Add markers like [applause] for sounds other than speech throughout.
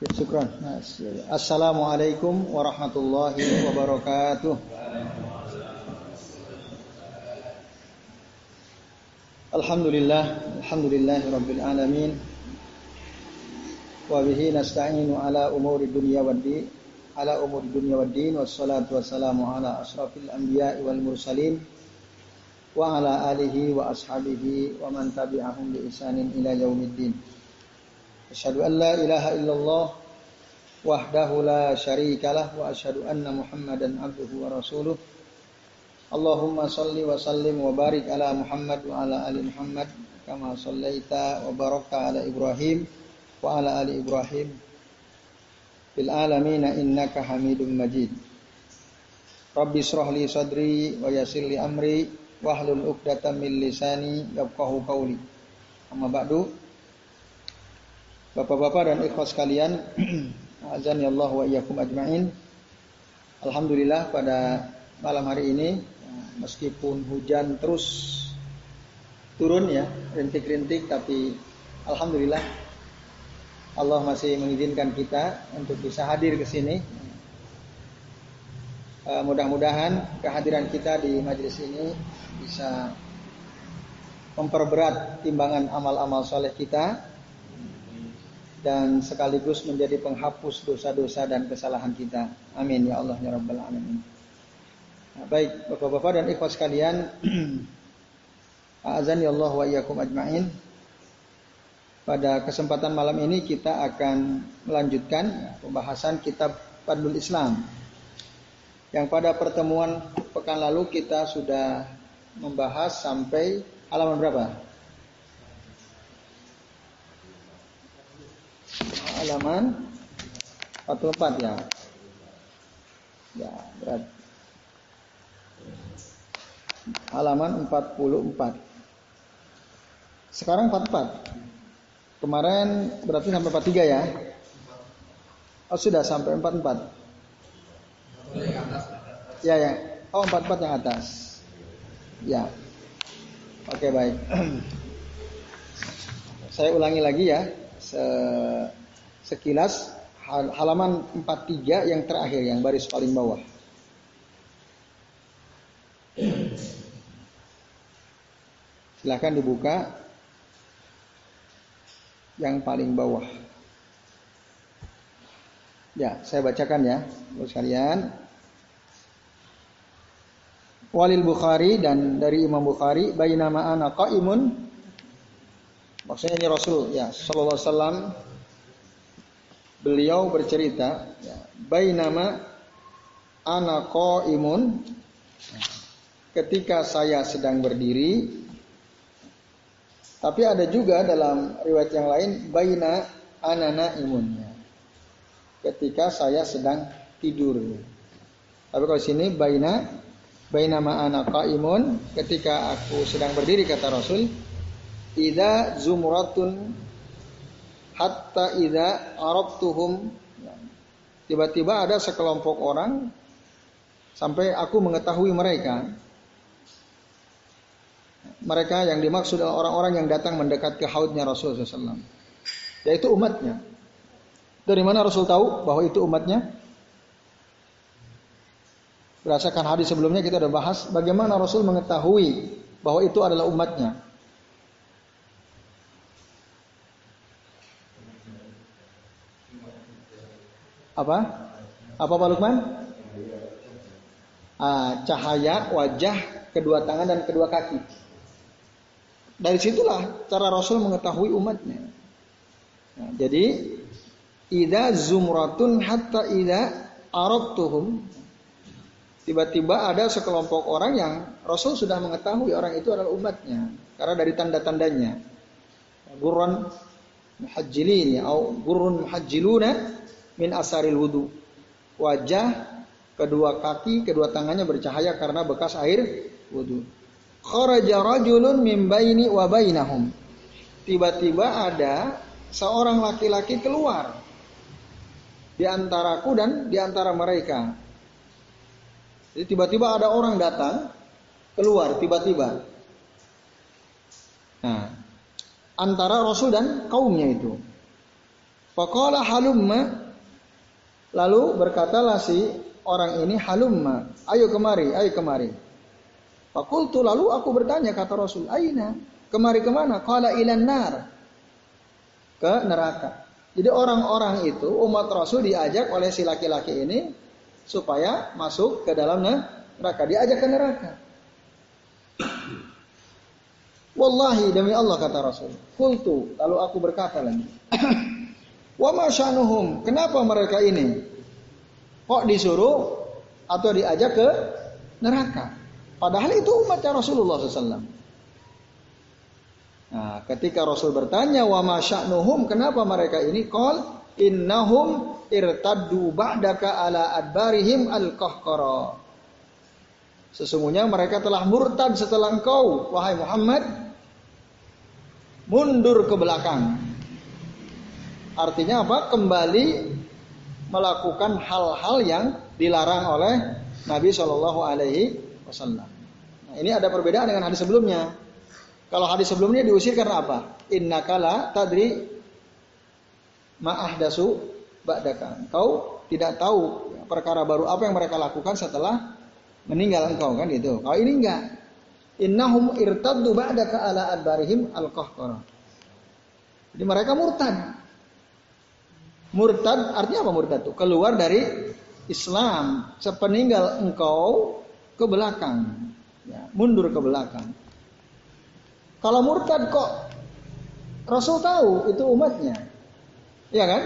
Ya, syukran. Assalamualaikum warahmatullahi wabarakatuh. Alhamdulillah, alhamdulillah rabbil alamin. Wa bihi nasta'inu ala umuri dunya waddin, ala umuri dunya waddin wassalatu wassalamu ala asrafil anbiya'i wal mursalin wa ala alihi wa ashabihi wa man tabi'ahum bi ihsanin ila yaumiddin. Asyhadu an la ilaha illallah wahdahu la syarikalah wa asyhadu anna Muhammadan abduhu wa rasuluh. Allahumma salli wa sallim wa barik ala Muhammad wa ala ali Muhammad kama sallaita wa barakta ala Ibrahim wa ala ali Ibrahim fil innaka Hamidum Majid. Rabbi israh wa yassir li amri wahlul lisani. Bapak-bapak dan ikhwas sekalian, [clears throat] azan ya Allah wa iyyakum ajmain. Alhamdulillah pada malam hari ini meskipun hujan terus turun ya, rintik-rintik tapi alhamdulillah Allah masih mengizinkan kita untuk bisa hadir ke sini. Uh, mudah-mudahan kehadiran kita di majelis ini bisa memperberat timbangan amal-amal soleh kita dan sekaligus menjadi penghapus dosa-dosa dan kesalahan kita. Amin ya Allah ya rabbal alamin. Nah, baik Bapak-bapak dan ikhwas sekalian, [clears throat] azan ya Allah wa iyyakum ajmain. Pada kesempatan malam ini kita akan melanjutkan pembahasan kitab Fadlul Islam. Yang pada pertemuan pekan lalu kita sudah membahas sampai halaman berapa? Halaman 44 ya. Ya, berat. Halaman 44. Sekarang 44. Kemarin berarti sampai 43 ya. Oh, sudah sampai 44. Ya, ya. Oh, 44 yang atas. Ya. Oke, baik. [clears throat] Saya ulangi lagi ya. Se sekilas halaman 43 yang terakhir yang baris paling bawah. Silahkan dibuka yang paling bawah. Ya, saya bacakan ya, buat sekalian. Walil Bukhari dan dari Imam Bukhari bainama ana qaimun maksudnya ini Rasul ya sallallahu alaihi wasallam beliau bercerita ya, bainama ana imun ketika saya sedang berdiri tapi ada juga dalam riwayat yang lain baina anana imunnya ketika saya sedang tidur. Tapi kalau sini baina bainama ana imun ketika aku sedang berdiri kata Rasul ida zumratun hatta idza arabtuhum. Tiba-tiba ada sekelompok orang sampai aku mengetahui mereka. Mereka yang dimaksud adalah orang-orang yang datang mendekat ke haudnya Rasul SAW yaitu umatnya. Dari mana Rasul tahu bahwa itu umatnya? Berdasarkan hadis sebelumnya kita sudah bahas bagaimana Rasul mengetahui bahwa itu adalah umatnya apa? Apa Pak Lukman? Ah, cahaya wajah kedua tangan dan kedua kaki. Dari situlah cara Rasul mengetahui umatnya. Nah, jadi ida zumratun hatta ida arabtuhum tiba-tiba ada sekelompok orang yang Rasul sudah mengetahui orang itu adalah umatnya karena dari tanda-tandanya gurun muhajjilin ya atau gurun muhajjiluna min asaril wudu. Wajah, kedua kaki, kedua tangannya bercahaya karena bekas air wudu. Kharaja rajulun min baini wa bainahum. Tiba-tiba ada seorang laki-laki keluar di antaraku dan di antara mereka. Jadi tiba-tiba ada orang datang keluar tiba-tiba. Nah, antara Rasul dan kaumnya itu. Faqala halumma lalu berkatalah si orang ini halumma, ayo kemari, ayo kemari. Fakultu lalu aku bertanya kata Rasul, aina? Kemari ke mana? Qala ilan nar. Ke neraka. Jadi orang-orang itu umat Rasul diajak oleh si laki-laki ini supaya masuk ke dalam neraka. Diajak ke neraka. Wallahi demi Allah kata Rasul. Kultu lalu aku berkata lagi. Wa. Kenapa mereka ini? Kok disuruh atau diajak ke neraka? Padahal itu umatnya Rasulullah SAW. Nah, ketika Rasul bertanya wa masya'nuhum kenapa mereka ini qol innahum irtaddu ba'daka ala adbarihim al-qahqara. Sesungguhnya mereka telah murtad setelah engkau wahai Muhammad mundur ke belakang. Artinya apa? Kembali melakukan hal-hal yang dilarang oleh Nabi Shallallahu Alaihi Wasallam. Nah, ini ada perbedaan dengan hadis sebelumnya. Kalau hadis sebelumnya diusir karena apa? Inna kala tadri ma'ahdasu ba'daka. Kau tidak tahu perkara baru apa yang mereka lakukan setelah meninggal engkau kan gitu. Kalau ini enggak. Innahum irtaddu ba'daka ala adbarihim al-qahqara. Jadi mereka murtad. Murtad artinya apa murtad itu? Keluar dari Islam sepeninggal engkau ke belakang. Ya, mundur ke belakang. Kalau murtad kok Rasul tahu itu umatnya. Iya kan?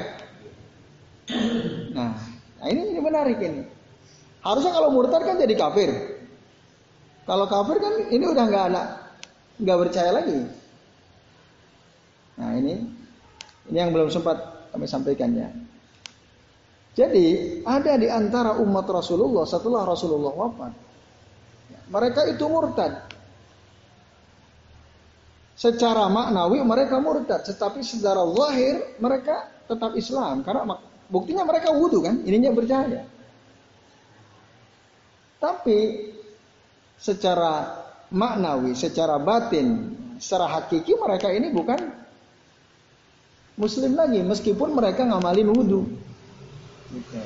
Nah, nah ini, ini menarik ini. Harusnya kalau murtad kan jadi kafir. Kalau kafir kan ini udah nggak ada nggak percaya lagi. Nah ini ini yang belum sempat kami sampaikan ya. Jadi ada di antara umat Rasulullah setelah Rasulullah wafat. Mereka itu murtad. Secara maknawi mereka murtad, tetapi secara zahir mereka tetap Islam karena buktinya mereka wudhu kan, ininya bercahaya. Tapi secara maknawi, secara batin, secara hakiki mereka ini bukan muslim lagi meskipun mereka ngamalin wudhu. Gitu.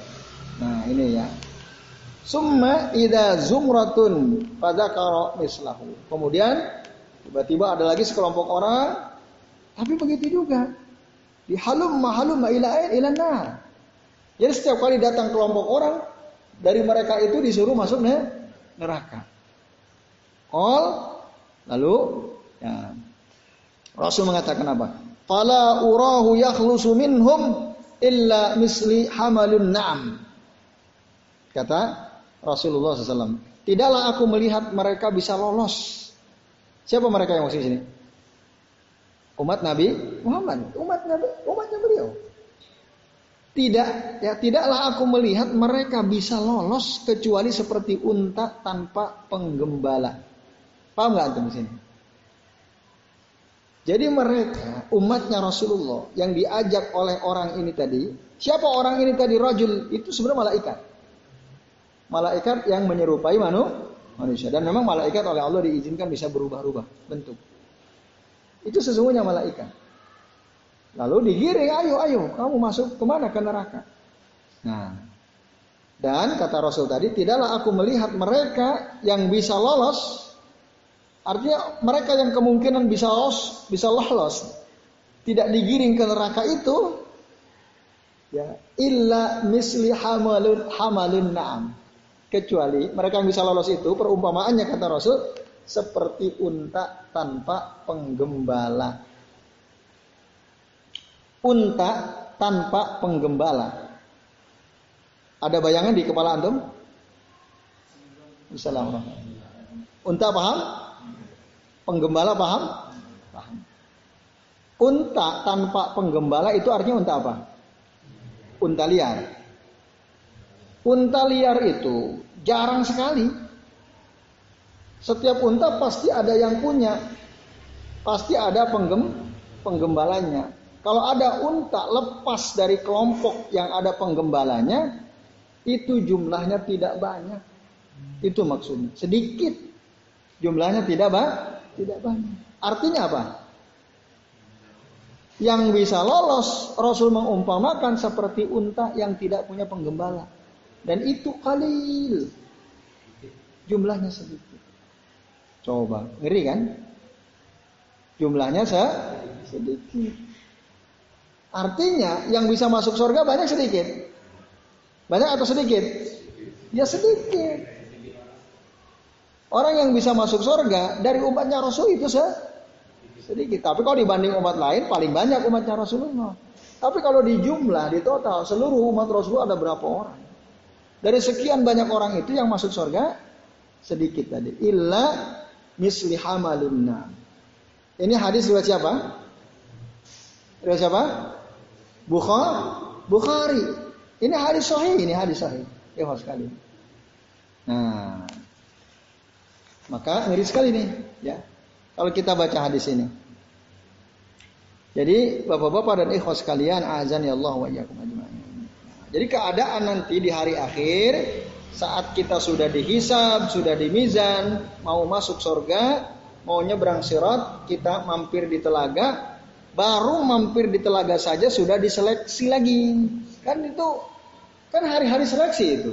Nah ini ya. Summa ida zumratun pada karo mislahu. Kemudian Tiba-tiba ada lagi sekelompok orang, tapi begitu juga. Di halum mahalum ila ilana. Jadi setiap kali datang kelompok orang, dari mereka itu disuruh masuk neraka. All lalu ya, Rasul mengatakan apa? Fala urahu yakhlusu minhum illa misli hamalun na'am. Kata Rasulullah SAW. Tidaklah aku melihat mereka bisa lolos Siapa mereka yang masuk sini? Umat Nabi Muhammad, umat Nabi, umatnya beliau. Tidak, ya tidaklah aku melihat mereka bisa lolos kecuali seperti unta tanpa penggembala. Paham nggak antum di sini? Jadi mereka umatnya Rasulullah yang diajak oleh orang ini tadi, siapa orang ini tadi rajul itu sebenarnya malaikat. Malaikat yang menyerupai manu, manusia. Dan memang malaikat oleh Allah diizinkan bisa berubah-ubah bentuk. Itu sesungguhnya malaikat. Lalu digiring, ayo, ayo, kamu masuk ke mana ke neraka? Nah, dan kata Rasul tadi, tidaklah aku melihat mereka yang bisa lolos. Artinya mereka yang kemungkinan bisa lolos, bisa lolos, tidak digiring ke neraka itu, ya illa misli hamalun hamalun na'am Kecuali mereka yang bisa lolos itu perumpamaannya kata Rasul seperti unta tanpa penggembala. Unta tanpa penggembala. Ada bayangan di kepala antum? Assalamualaikum. Unta paham? Penggembala paham? Paham. Unta tanpa penggembala itu artinya unta apa? Unta liar. Unta liar itu jarang sekali. Setiap unta pasti ada yang punya. Pasti ada penggem, penggembalanya. Kalau ada unta lepas dari kelompok yang ada penggembalanya, itu jumlahnya tidak banyak. Itu maksudnya. Sedikit. Jumlahnya tidak ba tidak banyak. Artinya apa? Yang bisa lolos Rasul mengumpamakan seperti unta yang tidak punya penggembala. Dan itu kalil. Jumlahnya sedikit. Coba, ngeri kan? Jumlahnya sedikit. Artinya yang bisa masuk surga banyak sedikit. Banyak atau sedikit? Ya sedikit. Orang yang bisa masuk surga dari umatnya Rasul itu sedikit. Tapi kalau dibanding umat lain paling banyak umatnya Rasulullah. Tapi kalau di jumlah, di total seluruh umat Rasulullah ada berapa orang? Dari sekian banyak orang itu yang masuk surga sedikit tadi. Illa misli hamalunna. Ini hadis riwayat siapa? Riwayat siapa? Bukhari. Bukhari. Ini hadis sahih, ini hadis sahih. Ya sekali. Nah, maka ngeri sekali nih, ya. Kalau kita baca hadis ini. Jadi bapak-bapak dan ikhwas sekalian, azan ya Allah wa iyyakum. Jadi keadaan nanti di hari akhir saat kita sudah dihisab, sudah dimizan, mau masuk surga, mau nyebrang sirat, kita mampir di telaga, baru mampir di telaga saja sudah diseleksi lagi. Kan itu kan hari-hari seleksi itu.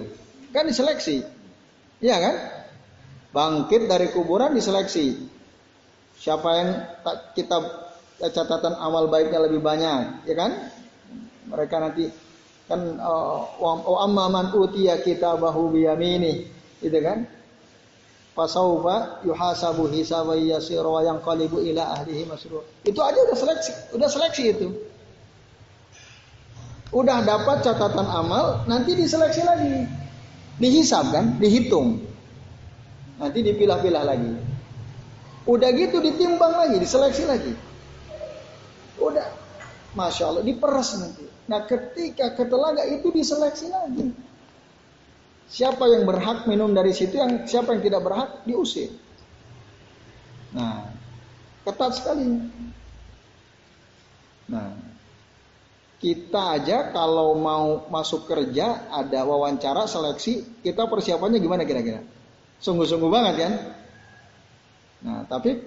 Kan diseleksi. Iya kan? Bangkit dari kuburan diseleksi. Siapa yang kita catatan amal baiknya lebih banyak, ya kan? Mereka nanti kan oh amma man utiya kitabahu biyamini, gitu kan? fasaufa yuhasabu hisaba yasira wa yanqalibu ila ahlihi masrur. Itu aja udah seleksi, udah seleksi itu. Udah dapat catatan amal, nanti diseleksi lagi. Dihisab kan, dihitung. Nanti dipilah-pilah lagi. Udah gitu ditimbang lagi, diseleksi lagi. Udah, masya Allah, diperas nanti. Nah ketika ke telaga itu diseleksi lagi. Siapa yang berhak minum dari situ, yang siapa yang tidak berhak diusir. Nah, ketat sekali. Nah, kita aja kalau mau masuk kerja ada wawancara seleksi, kita persiapannya gimana kira-kira? Sungguh-sungguh banget kan? Nah, tapi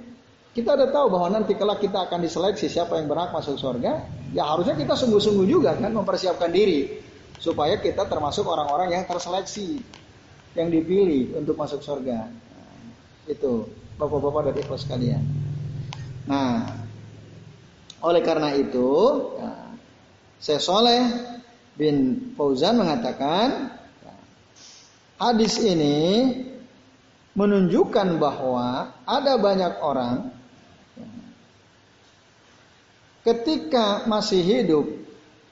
kita udah tahu bahwa nanti kalau kita akan diseleksi siapa yang berhak masuk surga, ya harusnya kita sungguh-sungguh juga kan mempersiapkan diri supaya kita termasuk orang-orang yang terseleksi yang dipilih untuk masuk surga nah, itu bapak-bapak dan ikhlas sekalian nah oleh karena itu ya, saya Soleh bin Fauzan mengatakan ya, hadis ini menunjukkan bahwa ada banyak orang ketika masih hidup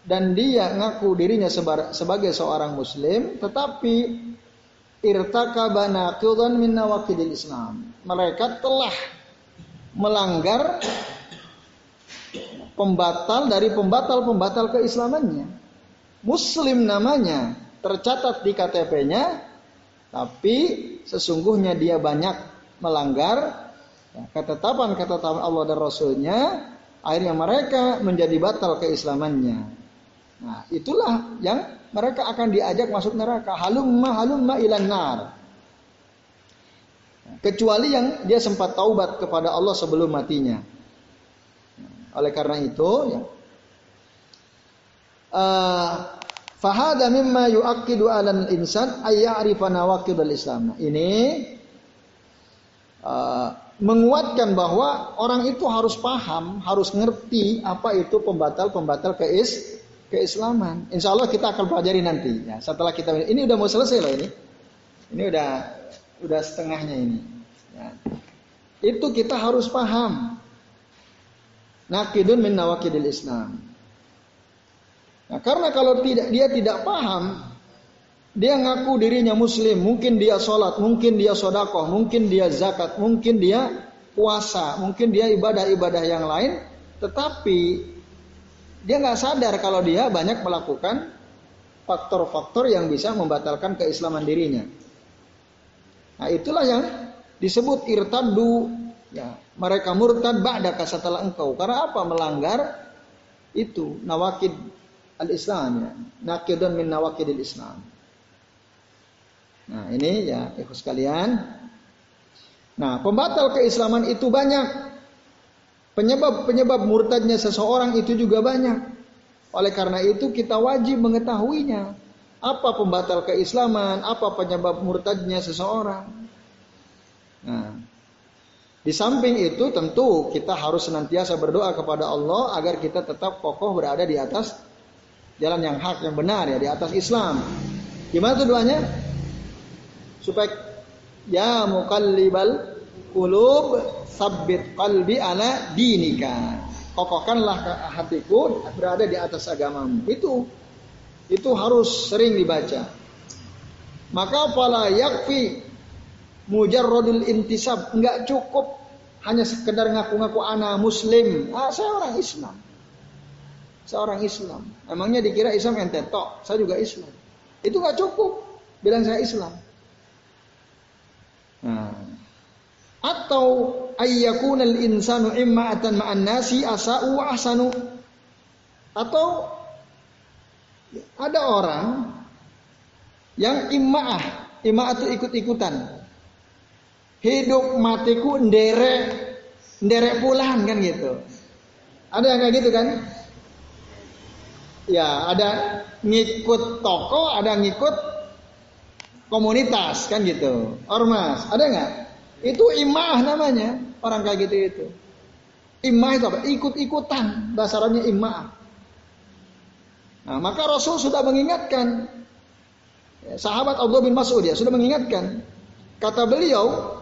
dan dia ngaku dirinya sebagai seorang muslim tetapi irtakaba naqidan min nawaqidil Islam. Mereka telah melanggar pembatal dari pembatal-pembatal keislamannya. Muslim namanya tercatat di KTP-nya tapi sesungguhnya dia banyak melanggar ketetapan-ketetapan Allah dan Rasulnya akhirnya mereka menjadi batal keislamannya. Nah, itulah yang mereka akan diajak masuk neraka. Halumma halumma ilan nar. Kecuali yang dia sempat taubat kepada Allah sebelum matinya. Oleh karena itu, ya, uh, fahada mimma yu'akkidu alal insan ayya'rifa nawaqid al-islam. Nah, ini uh, menguatkan bahwa orang itu harus paham, harus ngerti apa itu pembatal-pembatal keis keislaman. Insya Allah kita akan pelajari nanti. Ya, setelah kita ini udah mau selesai loh ini. Ini udah udah setengahnya ini. Ya. Itu kita harus paham. Nakidun min nawakidil Islam. Nah, karena kalau tidak dia tidak paham, dia ngaku dirinya muslim, mungkin dia sholat, mungkin dia sodakoh, mungkin dia zakat, mungkin dia puasa, mungkin dia ibadah-ibadah yang lain, tetapi dia nggak sadar kalau dia banyak melakukan faktor-faktor yang bisa membatalkan keislaman dirinya. Nah itulah yang disebut irtaddu. Ya, mereka murtad ba'daka setelah engkau. Karena apa? Melanggar itu nawakid al-Islam ya. Nakidun min nawakidil Islam. Nah ini ya ikhlas sekalian. Nah pembatal keislaman itu banyak. Penyebab-penyebab murtadnya seseorang itu juga banyak. Oleh karena itu kita wajib mengetahuinya. Apa pembatal keislaman, apa penyebab murtadnya seseorang. Nah, di samping itu tentu kita harus senantiasa berdoa kepada Allah agar kita tetap kokoh berada di atas jalan yang hak yang benar ya di atas Islam. Gimana tuh doanya? Supaya ya mukallibal kulub sabit qalbi ala dinika. Kokohkanlah hatiku berada di atas agamamu. Itu itu harus sering dibaca. Maka pala yakfi mujarrodul intisab enggak cukup hanya sekedar ngaku-ngaku anak muslim. Ah, saya orang Islam. Seorang Islam. Emangnya dikira Islam ente? Tok, saya juga Islam. Itu enggak cukup. Bilang saya Islam. Nah, atau al insanu imma'atan ma'an nasi asa'u wa ahsanu. Atau ada orang yang imma'ah imma'ah itu ikut-ikutan. Hidup matiku nderek nderek pulang kan gitu. Ada yang kayak gitu kan ya ada ngikut toko ada ngikut komunitas kan gitu ormas ada nggak itu imah namanya orang kayak gitu itu. Imah itu apa? Ikut-ikutan. Bahasa Arabnya imah. Nah, maka Rasul sudah mengingatkan. Ya, sahabat Abdullah bin Mas'ud ya sudah mengingatkan. Kata beliau,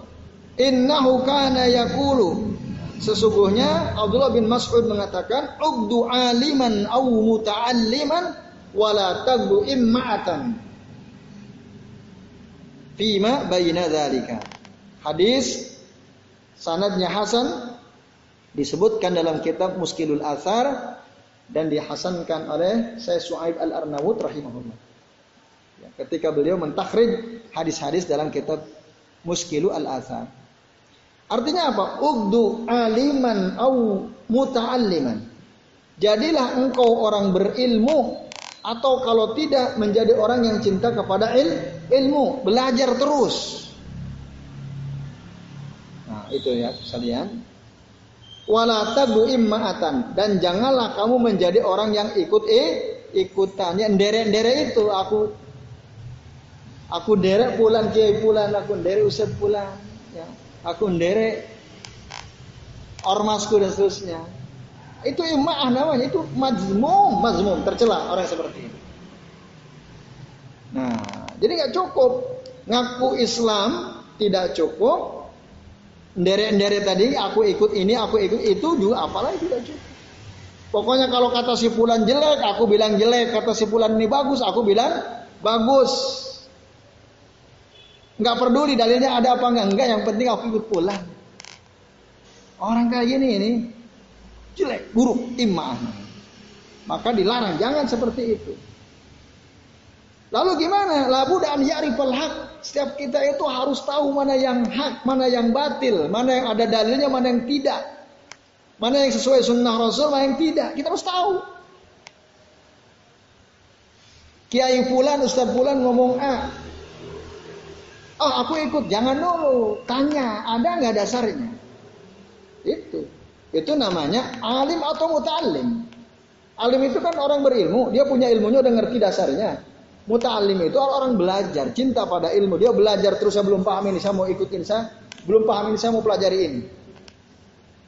Innahu kana yakulu. Sesungguhnya Abdullah bin Mas'ud mengatakan, Ugdu aliman au muta'alliman wala tagdu imma'atan. Fima bayina dhalika. Hadis sanadnya Hasan disebutkan dalam kitab Muskilul Athar dan dihasankan oleh Syekh Su'aib Al-Arnawud rahimahullah. Ya, ketika beliau mentakhrij hadis-hadis dalam kitab Muskilul Al-Athar. Artinya apa? Ugdu aliman au muta'alliman. Jadilah engkau orang berilmu atau kalau tidak menjadi orang yang cinta kepada il, ilmu, belajar terus. Itu ya sekalian. Wala tabu imma'atan. Dan janganlah kamu menjadi orang yang ikut eh ikutan. Yang derek-derek itu aku. Aku derek pulang kiai pulang aku derek ustad pulang. Ya aku derek ormasku dan seterusnya itu ima'ah namanya itu mazmum mazmum tercela orang seperti ini nah jadi nggak cukup ngaku Islam tidak cukup Ndere-ndere tadi aku ikut ini, aku ikut itu juga apalagi tidak cukup. Pokoknya kalau kata si fulan jelek, aku bilang jelek. Kata si fulan ini bagus, aku bilang bagus. Enggak peduli dalilnya ada apa enggak, enggak yang penting aku ikut pulang. Orang kayak gini ini jelek, buruk, imah. Maka dilarang, jangan seperti itu. Lalu gimana? Labu dan yarifal hak. Setiap kita itu harus tahu mana yang hak, mana yang batil, mana yang ada dalilnya, mana yang tidak. Mana yang sesuai sunnah Rasul, mana yang tidak. Kita harus tahu. Kiai Fulan, Ustaz Fulan ngomong A. Oh aku ikut, jangan dulu. Tanya, ada nggak dasarnya? Itu. Itu namanya alim atau mutalim. Alim itu kan orang berilmu, dia punya ilmunya udah ngerti dasarnya. Muta'alim itu orang belajar, cinta pada ilmu. Dia belajar terus saya belum paham ini, saya mau ikutin saya, belum paham ini, saya mau pelajari ini.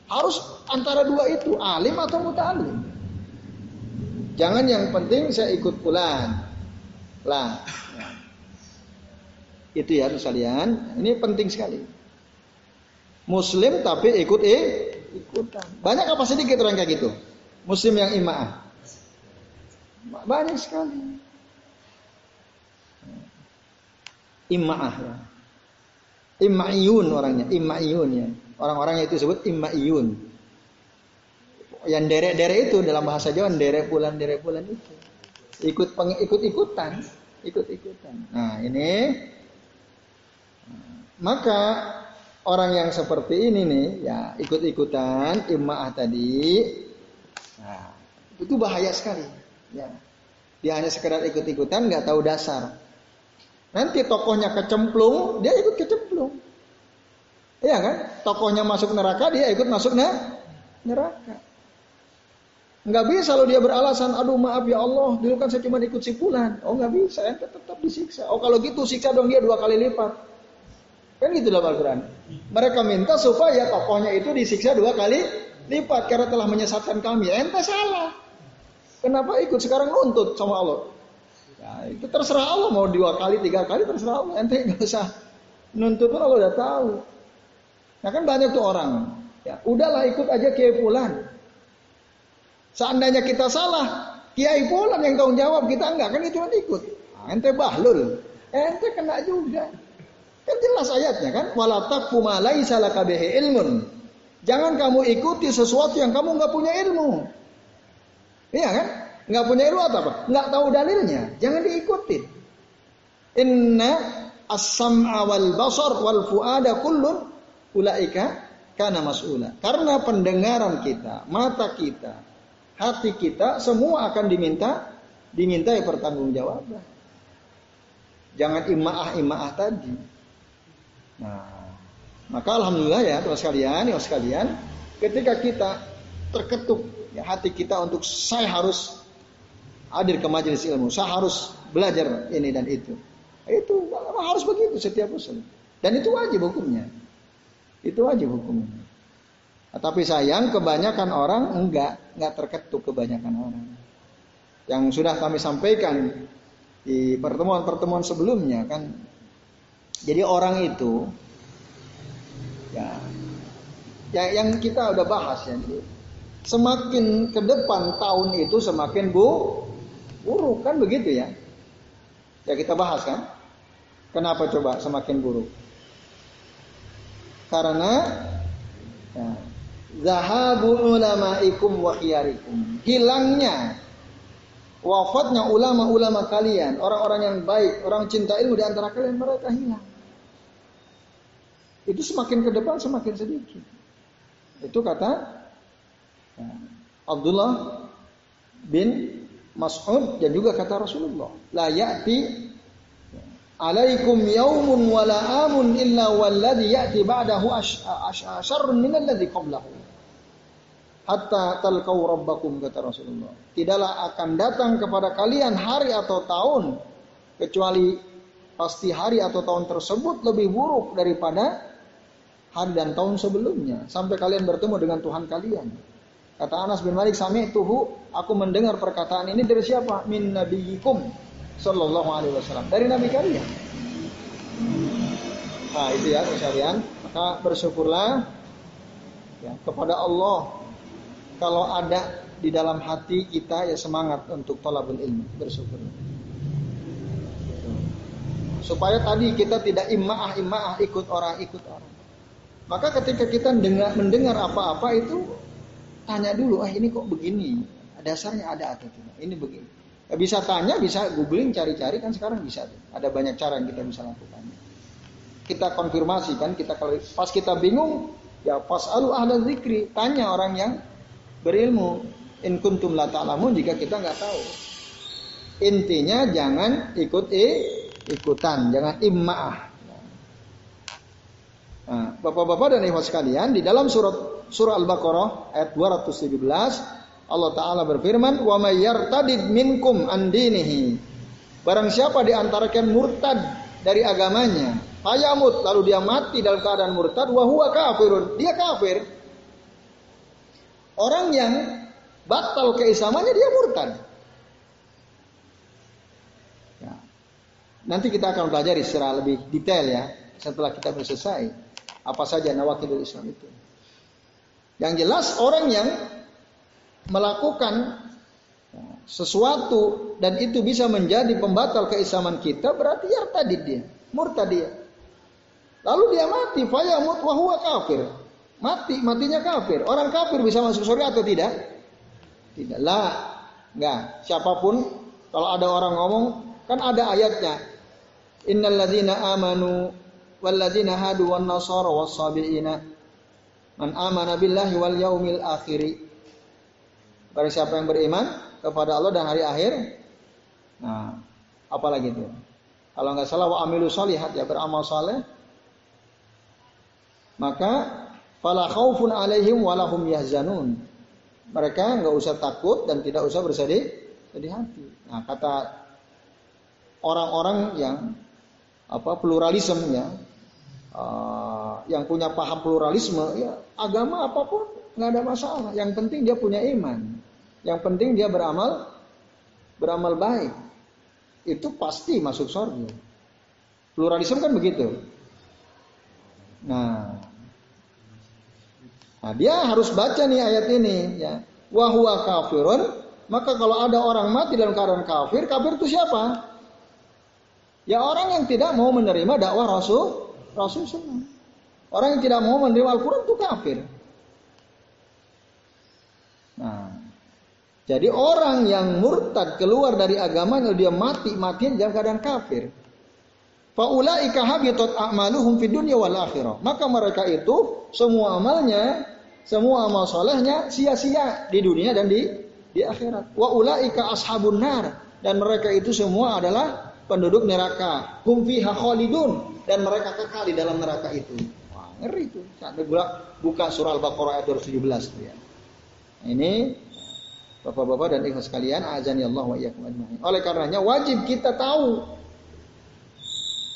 Harus antara dua itu, alim atau muta'alim. Jangan yang penting saya ikut pulang. Lah. Itu ya sekalian, ini penting sekali. Muslim tapi ikut eh, ikutan. Banyak apa sedikit orang kayak gitu? Muslim yang ima'ah. Banyak sekali. Imma'ah ya. Imma'iyun orangnya, imma'iyun ya. Orang-orangnya itu disebut imma'iyun. Yang derek-derek itu dalam bahasa Jawa derek pulan derek pulan itu. Ikut ikut ikutan, ikut ikutan. Nah, ini maka orang yang seperti ini nih ya ikut-ikutan imma'ah tadi nah, itu bahaya sekali ya. Dia hanya sekedar ikut-ikutan nggak tahu dasar. Nanti tokohnya kecemplung, dia ikut kecemplung. Iya kan? Tokohnya masuk neraka, dia ikut masuk neraka. Nggak bisa kalau dia beralasan, aduh maaf ya Allah, dulu kan saya cuma ikut si fulan. Oh nggak bisa, ente tetap disiksa. Oh kalau gitu siksa dong dia dua kali lipat. Kan gitu dalam Al-Quran. Mereka minta supaya tokohnya itu disiksa dua kali lipat karena telah menyesatkan kami. Ente salah. Kenapa ikut sekarang nuntut sama Allah? Ya, itu terserah Allah mau dua kali, tiga kali terserah Allah. Ente nggak usah nuntut pun Allah udah tahu. Nah kan banyak tuh orang. Ya, udahlah ikut aja kiai fulan. Seandainya kita salah, kiai fulan yang tanggung jawab kita enggak kan itu cuma ikut. Nah, ente bahlul, ente kena juga. Kan jelas ayatnya kan, wala ma laisa ilmun. Jangan kamu ikuti sesuatu yang kamu nggak punya ilmu. Iya kan? Nggak punya ilmu atau apa? Nggak tahu dalilnya. Jangan diikuti. Inna as-sam'a wal basar wal fuada kullun ulaika karena mas'ula. Karena pendengaran kita, mata kita, hati kita semua akan diminta dimintai pertanggungjawaban. Jangan imaah-imaah tadi. Nah, maka alhamdulillah ya teman sekalian, ya sekalian, ketika kita terketuk ya, hati kita untuk saya harus hadir ke majelis ilmu, saya harus belajar ini dan itu. Itu harus begitu setiap muslim. Dan itu wajib hukumnya. Itu wajib hukumnya. Nah, tapi sayang kebanyakan orang enggak, enggak terketuk kebanyakan orang. Yang sudah kami sampaikan di pertemuan-pertemuan sebelumnya kan. Jadi orang itu ya, ya yang kita udah bahas ya. Jadi, semakin ke depan tahun itu semakin bu buruk kan begitu ya. Ya kita bahas kan. Kenapa coba semakin buruk? Karena ya, zahabu ulamaikum wa. Hilangnya wafatnya ulama-ulama kalian, orang-orang yang baik, orang cinta ilmu di antara kalian mereka hilang. Itu semakin ke depan semakin sedikit. Itu kata ya, Abdullah bin Mas'ud dan juga kata Rasulullah, la ya'ti alaikum yaumun wala amun illa walladhi ya'ti ba'dahu asyarrun min alladhi qablahu hatta talqau rabbakum kata Rasulullah. Tidaklah akan datang kepada kalian hari atau tahun kecuali pasti hari atau tahun tersebut lebih buruk daripada hari dan tahun sebelumnya. Sampai kalian bertemu dengan Tuhan kalian. Kata Anas bin Malik sami tuhu aku mendengar perkataan ini dari siapa? Min nabiyikum Sallallahu Alaihi Wasallam. Dari Nabi kalian. Nah itu ya sekalian. Maka bersyukurlah ya, kepada Allah kalau ada di dalam hati kita ya semangat untuk tolabul ilmu bersyukur. Supaya tadi kita tidak imaah imaah ikut orang ikut orang. Maka ketika kita mendengar, mendengar apa-apa itu tanya dulu, ah ini kok begini? Dasarnya ada atau tidak? Ini begini. Bisa tanya, bisa googling, cari-cari kan sekarang bisa. Ada banyak cara yang kita bisa lakukan. Kita konfirmasi kan, kita kalau pas kita bingung, ya pas alu ahla zikri, tanya orang yang berilmu. In kuntum la ta'lamun jika kita nggak tahu. Intinya jangan ikut ikutan, jangan imma'ah. Nah, Bapak-bapak dan ibu sekalian, di dalam surat surah Al-Baqarah ayat 217 Allah Ta'ala berfirman, Wa mayyartadid minkum andinihi. Barang siapa di antara kalian murtad dari agamanya, fayamut, lalu dia mati dalam keadaan murtad, huwa kafirun. Dia kafir. Orang yang batal keislamannya dia murtad. Ya. Nanti kita akan pelajari secara lebih detail ya, setelah kita selesai. Apa saja nawakidul Islam itu. Yang jelas orang yang melakukan sesuatu dan itu bisa menjadi pembatal keislaman kita berarti ya tadi dia murtad dia lalu dia mati fayamut wa huwa kafir mati matinya kafir. Orang kafir bisa masuk surga atau tidak? Tidak. Lah enggak. Siapa pun kalau ada orang ngomong kan ada ayatnya. Innal ladzina amanu wal ladzina hadu wan nasara was sabiina. Man amana billahi wal yaumil akhiri Barang siapa yang beriman kepada Allah dan hari akhir, nah, apalagi itu. Kalau nggak salah wa amilu solihat ya beramal saleh, maka Fala khaufun alaihim walahum yahzanun. Mereka nggak usah takut dan tidak usah bersedih sedih hati. Nah, kata orang-orang yang apa pluralisme ya, uh, yang punya paham pluralisme, ya agama apa pun nggak ada masalah. Yang penting dia punya iman. Yang penting dia beramal beramal baik. Itu pasti masuk surga. Pluralisme kan begitu. Nah, nah dia harus baca nih ayat ini ya. Wahwa kafirun, maka kalau ada orang mati dalam keadaan kafir, kafir itu siapa? Ya orang yang tidak mau menerima dakwah Rasul, Rasul semua. Orang yang tidak mau menerima Al-Quran itu kafir. Nah, jadi orang yang murtad keluar dari agamanya dia mati matian dalam keadaan kafir. Faulaika habitat a'maluhum fid dunya wal. Maka mereka itu semua amalnya, semua amal solehnya sia-sia di dunia dan di di akhirat. Wa ulaika ashabun nar dan mereka itu semua adalah penduduk neraka. Hum fiha khalidun dan mereka kekal di dalam neraka itu. Wah, ngeri itu. Saat buka surah Al-Baqarah ayat 217 ya. Ini Bapak-bapak dan ikhlas sekalian, azani Allah wa iyyakum ajma'in. Oleh karenanya wajib kita tahu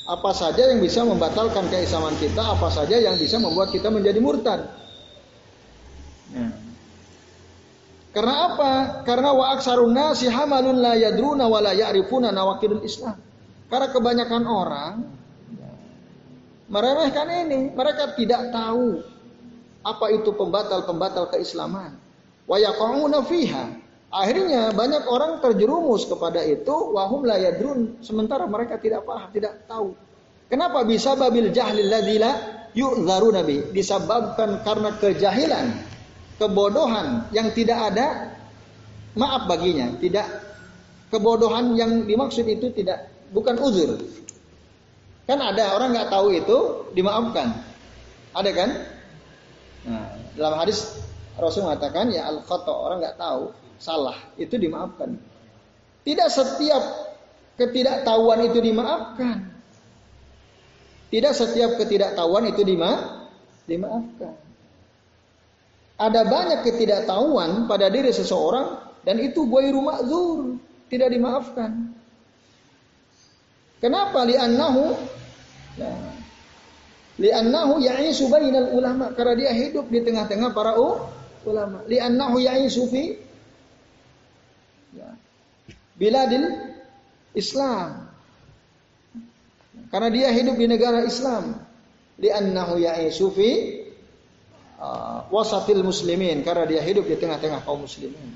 apa saja yang bisa membatalkan keislaman kita, apa saja yang bisa membuat kita menjadi murtad. Nah. Karena apa? Karena wa aksarun nasi hamalun la yadruna wa la ya'rifuna nawakidul Islam. Karena kebanyakan orang meremehkan ini, mereka tidak tahu apa itu pembatal-pembatal keislaman. Wa yaqauna fiha. Akhirnya banyak orang terjerumus kepada itu wahum la yadrun sementara mereka tidak paham, tidak tahu. Kenapa bisa babil jahlil ladzila yu'dzaru nabi? Disebabkan karena kejahilan, kebodohan yang tidak ada maaf baginya, tidak kebodohan yang dimaksud itu tidak bukan uzur. Kan ada orang nggak tahu itu dimaafkan. Ada kan? Nah, dalam hadis Rasul mengatakan ya al khata orang nggak tahu salah itu dimaafkan. Tidak setiap ketidaktahuan itu dimaafkan. Tidak setiap ketidaktahuan itu dima dimaafkan. Ada banyak ketidaktahuan pada diri seseorang dan itu ghairu ma'zur, tidak dimaafkan. Kenapa? Li'annahu ya, li'annahu ya'isu bainal ulama karena dia hidup di tengah-tengah para ulama. Li'annahu ya'isu fi biladil Islam. Karena dia hidup di negara Islam. Li'annahu ya'isu fi uh, wasatil muslimin. Karena dia hidup di tengah-tengah kaum muslimin.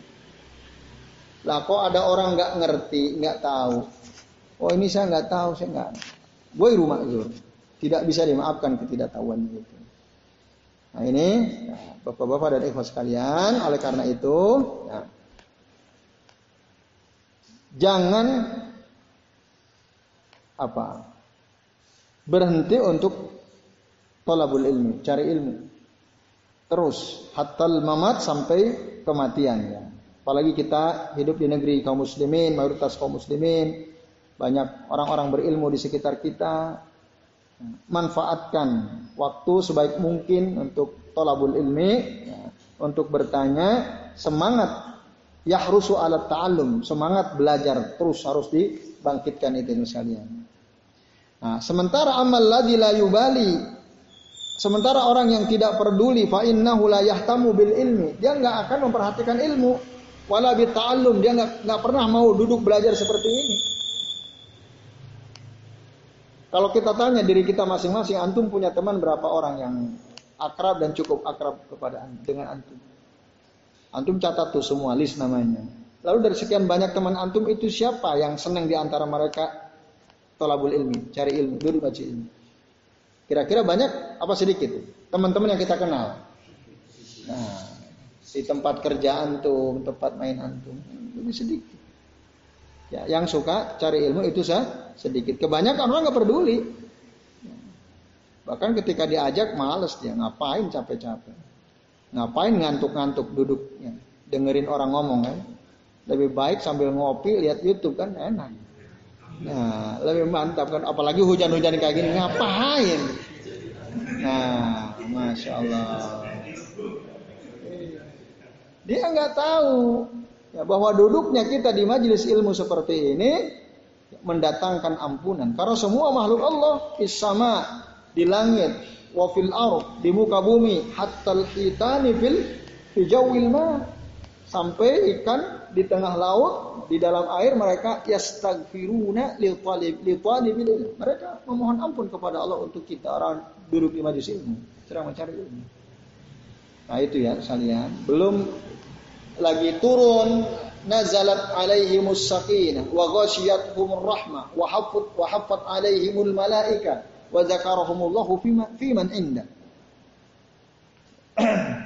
Lah kok ada orang nggak ngerti, nggak tahu. Oh ini saya nggak tahu, saya nggak. Gue rumah itu tidak bisa dimaafkan ketidaktahuan itu. Nah ini bapak-bapak dan ikhwas sekalian, oleh karena itu ya, jangan apa berhenti untuk tolabul ilmi, cari ilmu. Terus hatal mamat sampai kematian ya. Apalagi kita hidup di negeri kaum muslimin, mayoritas kaum muslimin, banyak orang-orang berilmu di sekitar kita. Manfaatkan waktu sebaik mungkin untuk tolabul ilmi, ya, untuk bertanya, semangat yahrusu alat ta'allum, semangat belajar terus harus dibangkitkan itu sekalian. Nah, sementara amal ladzi la yubali sementara orang yang tidak peduli fa innahu la yahtamu bil ilmi, dia nggak akan memperhatikan ilmu wala bi ta'allum, dia nggak nggak pernah mau duduk belajar seperti ini. Kalau kita tanya diri kita masing-masing, antum punya teman berapa orang yang akrab dan cukup akrab kepada dengan antum? Antum catat tuh semua list namanya. Lalu dari sekian banyak teman antum itu siapa yang senang di antara mereka tolabul ilmi, cari ilmu, duduk baca ilmu. Kira-kira banyak apa sedikit? Teman-teman yang kita kenal. Nah, di tempat kerja antum, tempat main antum, lebih sedikit. Ya, yang suka cari ilmu itu sah sedikit. Kebanyakan orang nggak peduli. Bahkan ketika diajak males dia ngapain capek-capek. Ngapain ngantuk-ngantuk duduk ya, dengerin orang ngomong kan? Lebih baik sambil ngopi lihat YouTube kan enak. Nah, lebih mantap kan apalagi hujan-hujan kayak gini ngapain? Nah, masya Allah. Dia nggak tahu ya, bahwa duduknya kita di majelis ilmu seperti ini mendatangkan ampunan. Karena semua makhluk Allah sama di langit, wa fil di muka bumi, hatta hitani fil ma sampai ikan di tengah laut di dalam air mereka yastaghfiruna lil mereka memohon ampun kepada Allah untuk kita orang duduk di majelis ilmu sedang mencari ilmu. Nah itu ya sekalian. Belum lagi turun nazalat alaihimus sakinah wa ghashiyatuhumur rahmah wa haffat wa haffat alaihimul malaika wa zakarahumullahu fi man inda. [clears throat]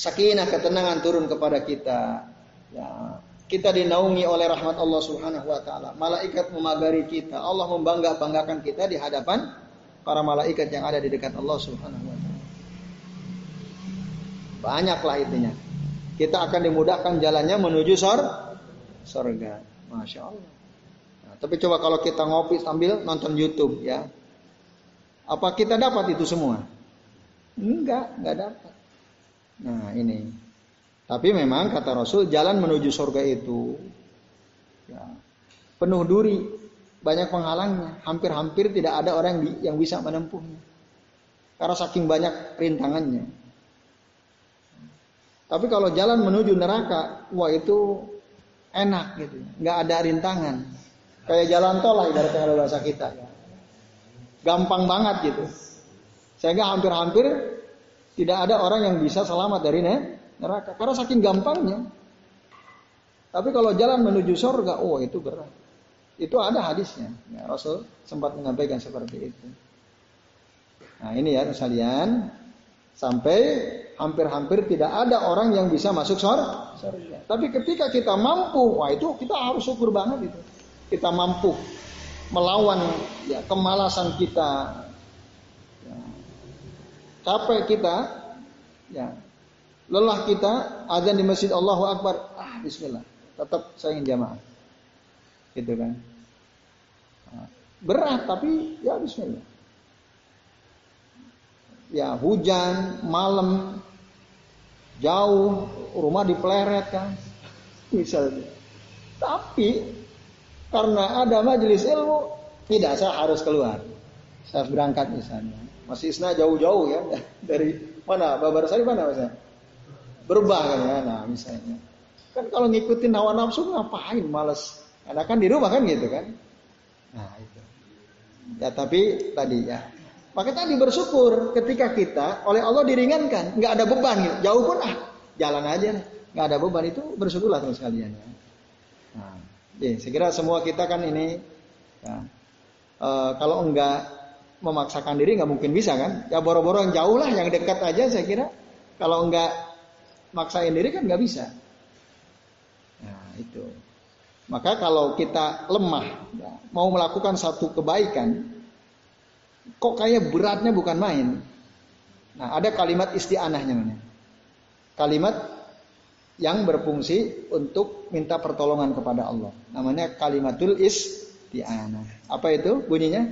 Sakinah ketenangan turun kepada kita ya kita dinaungi oleh rahmat Allah Subhanahu wa taala malaikat memagari kita Allah membangga-banggakan kita di hadapan para malaikat yang ada di dekat Allah Subhanahu wa taala banyaklah itunya kita akan dimudahkan jalannya menuju sor surga. Masya Allah. Nah, tapi coba kalau kita ngopi sambil nonton YouTube ya. Apa kita dapat itu semua? Enggak, enggak dapat. Nah ini. Tapi memang kata Rasul jalan menuju surga itu ya, penuh duri, banyak penghalangnya. Hampir-hampir tidak ada orang yang bisa menempuhnya. Karena saking banyak rintangannya. Tapi kalau jalan menuju neraka, wah itu enak gitu, nggak ada rintangan. Kayak jalan tol lah ibaratnya kalau bahasa kita. Gampang banget gitu. Sehingga hampir-hampir tidak ada orang yang bisa selamat dari neraka karena saking gampangnya. Tapi kalau jalan menuju surga, oh itu berat. Itu ada hadisnya. Ya, Rasul sempat menyampaikan seperti itu. Nah ini ya sekalian sampai hampir-hampir tidak ada orang yang bisa masuk surga. Tapi ketika kita mampu, wah itu kita harus syukur banget itu. Kita mampu melawan ya, kemalasan kita, ya, capek kita, ya, lelah kita, azan di masjid Allahu Akbar, ah Bismillah, tetap saya ingin jamaah, gitu kan. Nah, berat tapi ya Bismillah. Ya hujan, malam, jauh, rumah dipleret kan, [laughs] misalnya. Tapi karena ada majelis ilmu, tidak saya harus keluar. Saya berangkat misalnya. Masih isna jauh-jauh ya [laughs] dari mana? Babar Sari mana misalnya? Berbah kan ya, nah misalnya. Kan kalau ngikutin hawa nafsu ngapain males. Karena kan di rumah kan gitu kan. Nah itu. Ya tapi tadi ya maka tadi bersyukur ketika kita oleh Allah diringankan, nggak ada beban gitu. Jauh pun ah jalan aja, nggak ada beban itu bersyukurlah teman sekalian. Ya. Nah, ya, saya kira semua kita kan ini ya, e, kalau enggak memaksakan diri nggak mungkin bisa kan? Ya boro-boro yang jauh lah, yang dekat aja saya kira. Kalau enggak maksain diri kan nggak bisa. Nah itu. Maka kalau kita lemah, ya, mau melakukan satu kebaikan, kok kayak beratnya bukan main. Nah, ada kalimat isti'anahnya. Kalimat yang berfungsi untuk minta pertolongan kepada Allah. Namanya kalimatul isti'anah. Apa itu bunyinya?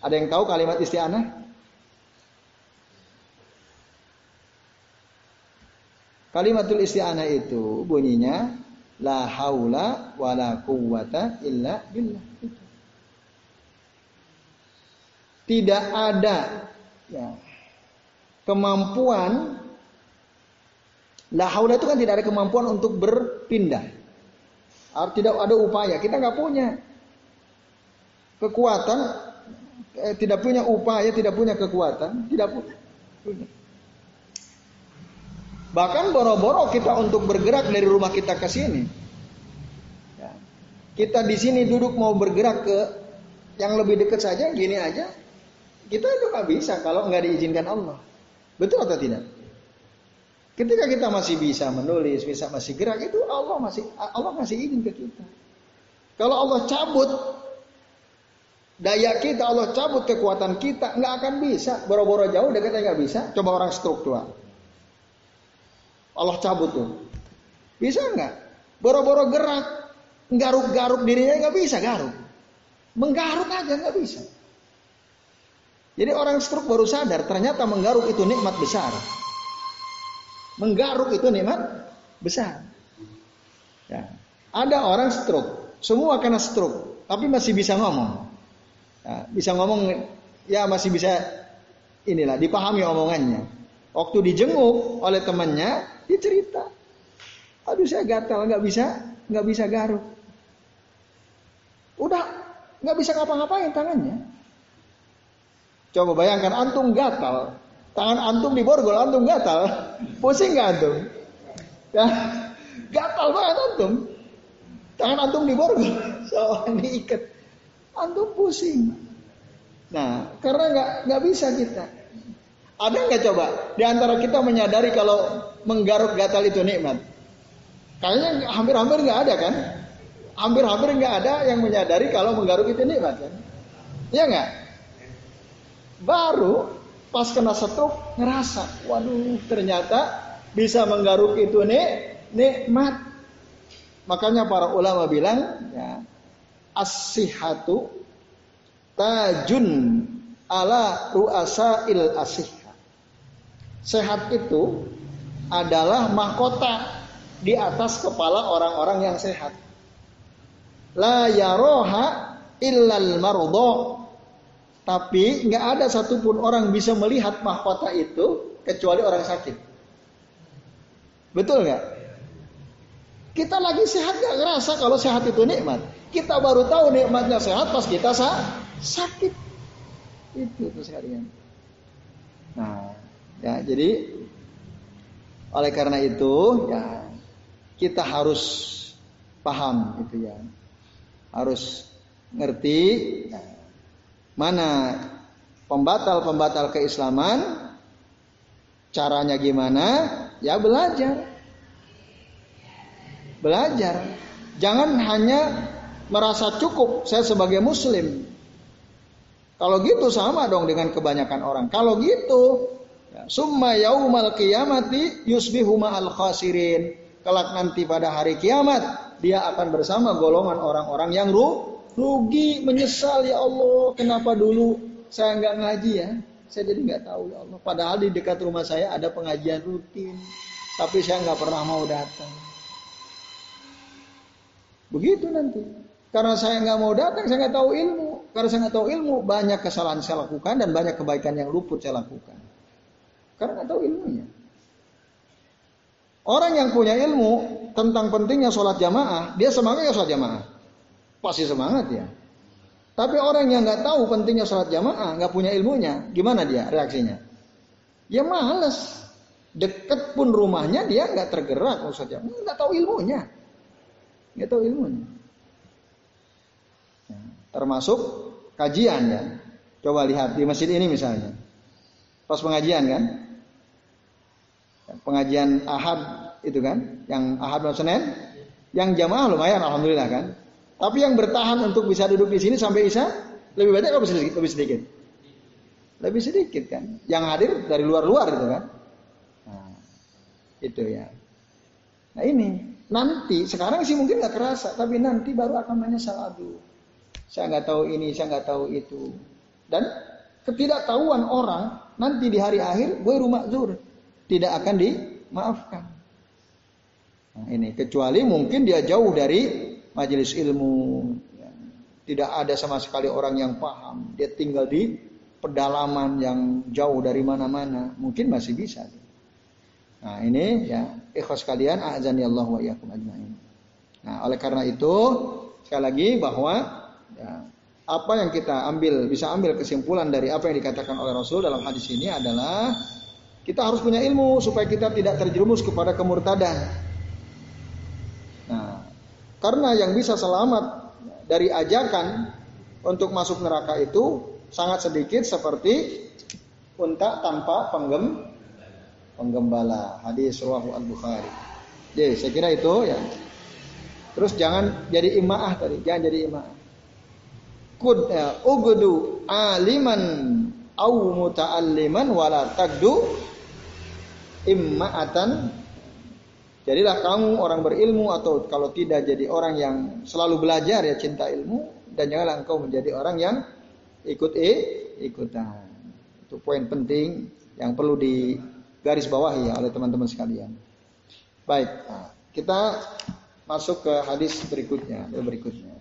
Ada yang tahu kalimat isti'anah? Kalimatul isti'anah itu bunyinya la haula wala quwwata illa billah tidak ada ya, kemampuan La haula itu kan tidak ada kemampuan untuk berpindah. Tidak ada upaya. Kita nggak punya kekuatan, eh, tidak punya upaya, tidak punya kekuatan, tidak punya. Bahkan boro-boro kita untuk bergerak dari rumah kita ke sini. Ya. Kita di sini duduk mau bergerak ke yang lebih dekat saja, gini aja, kita itu nggak bisa kalau nggak diizinkan Allah. Betul atau tidak? Ketika kita masih bisa menulis, bisa masih gerak, itu Allah masih Allah masih izin ke kita. Kalau Allah cabut daya kita, Allah cabut kekuatan kita, nggak akan bisa. Boro-boro jauh dekatnya nggak bisa. Coba orang struktural. Allah cabut tuh. Bisa nggak? Boro-boro gerak, garuk-garuk dirinya nggak bisa garuk. Menggaruk aja nggak bisa. Jadi orang stroke baru sadar ternyata menggaruk itu nikmat besar. Menggaruk itu nikmat besar. Ya. Ada orang stroke, semua karena stroke, tapi masih bisa ngomong. Ya, bisa ngomong, ya masih bisa inilah dipahami omongannya. Waktu dijenguk oleh temannya, dia cerita, aduh saya gatal, nggak bisa, nggak bisa garuk. Udah nggak bisa ngapa-ngapain tangannya. Coba bayangkan antum gatal, tangan antum di borgol, antum gatal, [laughs] pusing nggak antum? Ya, gatal banget antum. Tangan antum di borgol, [laughs] soalnya diikat. Antum pusing. Nah, karena nggak nggak bisa kita. Ada nggak coba di antara kita menyadari kalau menggaruk gatal itu nikmat? Kayaknya hampir-hampir nggak ada kan? Hampir-hampir nggak ada yang menyadari kalau menggaruk itu nikmat kan? Iya nggak? Baru pas kena stroke ngerasa, waduh ternyata bisa menggaruk itu nih nikmat. Makanya para ulama bilang ya as-sihhatu tajun ala ruasa il asihha. Sehat itu adalah mahkota di atas kepala orang-orang yang sehat. La yaroha illal mardo. Tapi nggak ada satupun orang bisa melihat mahkota itu kecuali orang sakit. Betul nggak? Kita lagi sehat gak ngerasa kalau sehat itu nikmat. Kita baru tahu nikmatnya sehat pas kita sa sakit. Itu tuh sekalian. Nah, ya jadi oleh karena itu ya kita harus paham gitu ya. Harus ngerti ya, mana pembatal-pembatal keislaman caranya gimana ya belajar Belajar. Jangan hanya merasa cukup saya sebagai muslim. Kalau gitu sama dong dengan kebanyakan orang. Kalau gitu, summa yaumal qiyamati yusbihu ma'al khasirin. Kelak nanti pada hari kiamat, dia akan bersama golongan orang-orang yang ru, rugi, menyesal ya Allah, kenapa dulu saya nggak ngaji ya? Saya jadi nggak tahu ya Allah. Padahal di dekat rumah saya ada pengajian rutin, tapi saya nggak pernah mau datang. Begitu nanti. Karena saya nggak mau datang, saya nggak tahu ilmu. Karena saya nggak tahu ilmu, banyak kesalahan saya lakukan dan banyak kebaikan yang luput saya lakukan. Karena nggak tahu ilmunya. Orang yang punya ilmu tentang pentingnya sholat jamaah, dia semangat ya sholat jamaah. Pasti semangat ya. Tapi orang yang nggak tahu pentingnya sholat jamaah, nggak punya ilmunya, gimana dia reaksinya? Ya males. Deket pun rumahnya dia nggak tergerak sholat jamaah, nggak tahu ilmunya. Nggak tahu ilmunya. Ya, termasuk kajian ya. Coba lihat di masjid ini misalnya. Pas pengajian kan. Pengajian ahad itu kan. Yang ahad malam Senin. Yang jamaah lumayan alhamdulillah kan. Tapi yang bertahan untuk bisa duduk di sini sampai isya lebih banyak lebih sedikit? Lebih sedikit. Lebih sedikit kan. Yang hadir dari luar-luar itu kan. Nah, itu ya. Nah ini Nanti, sekarang sih mungkin nggak kerasa, tapi nanti baru akan menyesal. Aduh, saya nggak tahu ini, saya nggak tahu itu. Dan ketidaktahuan orang nanti di hari akhir gue rumah zur tidak akan dimaafkan. Nah, ini kecuali mungkin dia jauh dari majelis ilmu, ya. tidak ada sama sekali orang yang paham. Dia tinggal di pedalaman yang jauh dari mana-mana, mungkin masih bisa. Nah ini ya ikhlas kalian azan ya Allah wa ajmain. Nah oleh karena itu sekali lagi bahwa ya, apa yang kita ambil bisa ambil kesimpulan dari apa yang dikatakan oleh Rasul dalam hadis ini adalah kita harus punya ilmu supaya kita tidak terjerumus kepada kemurtadan. Nah, karena yang bisa selamat dari ajakan untuk masuk neraka itu sangat sedikit seperti unta tanpa penggem penggembala. Hadis rawahu Al-Bukhari. Jadi saya kira itu ya. Terus jangan jadi imaah tadi, jangan jadi imaah. Kud ya, ugdu aliman au muta'alliman wala tagdu imma'atan Jadilah kamu orang berilmu atau kalau tidak jadi orang yang selalu belajar ya cinta ilmu dan janganlah engkau menjadi orang yang ikut eh ikutan. Itu poin penting yang perlu di garis bawahi ya oleh teman-teman sekalian. Baik, nah, kita masuk ke hadis berikutnya, berikutnya.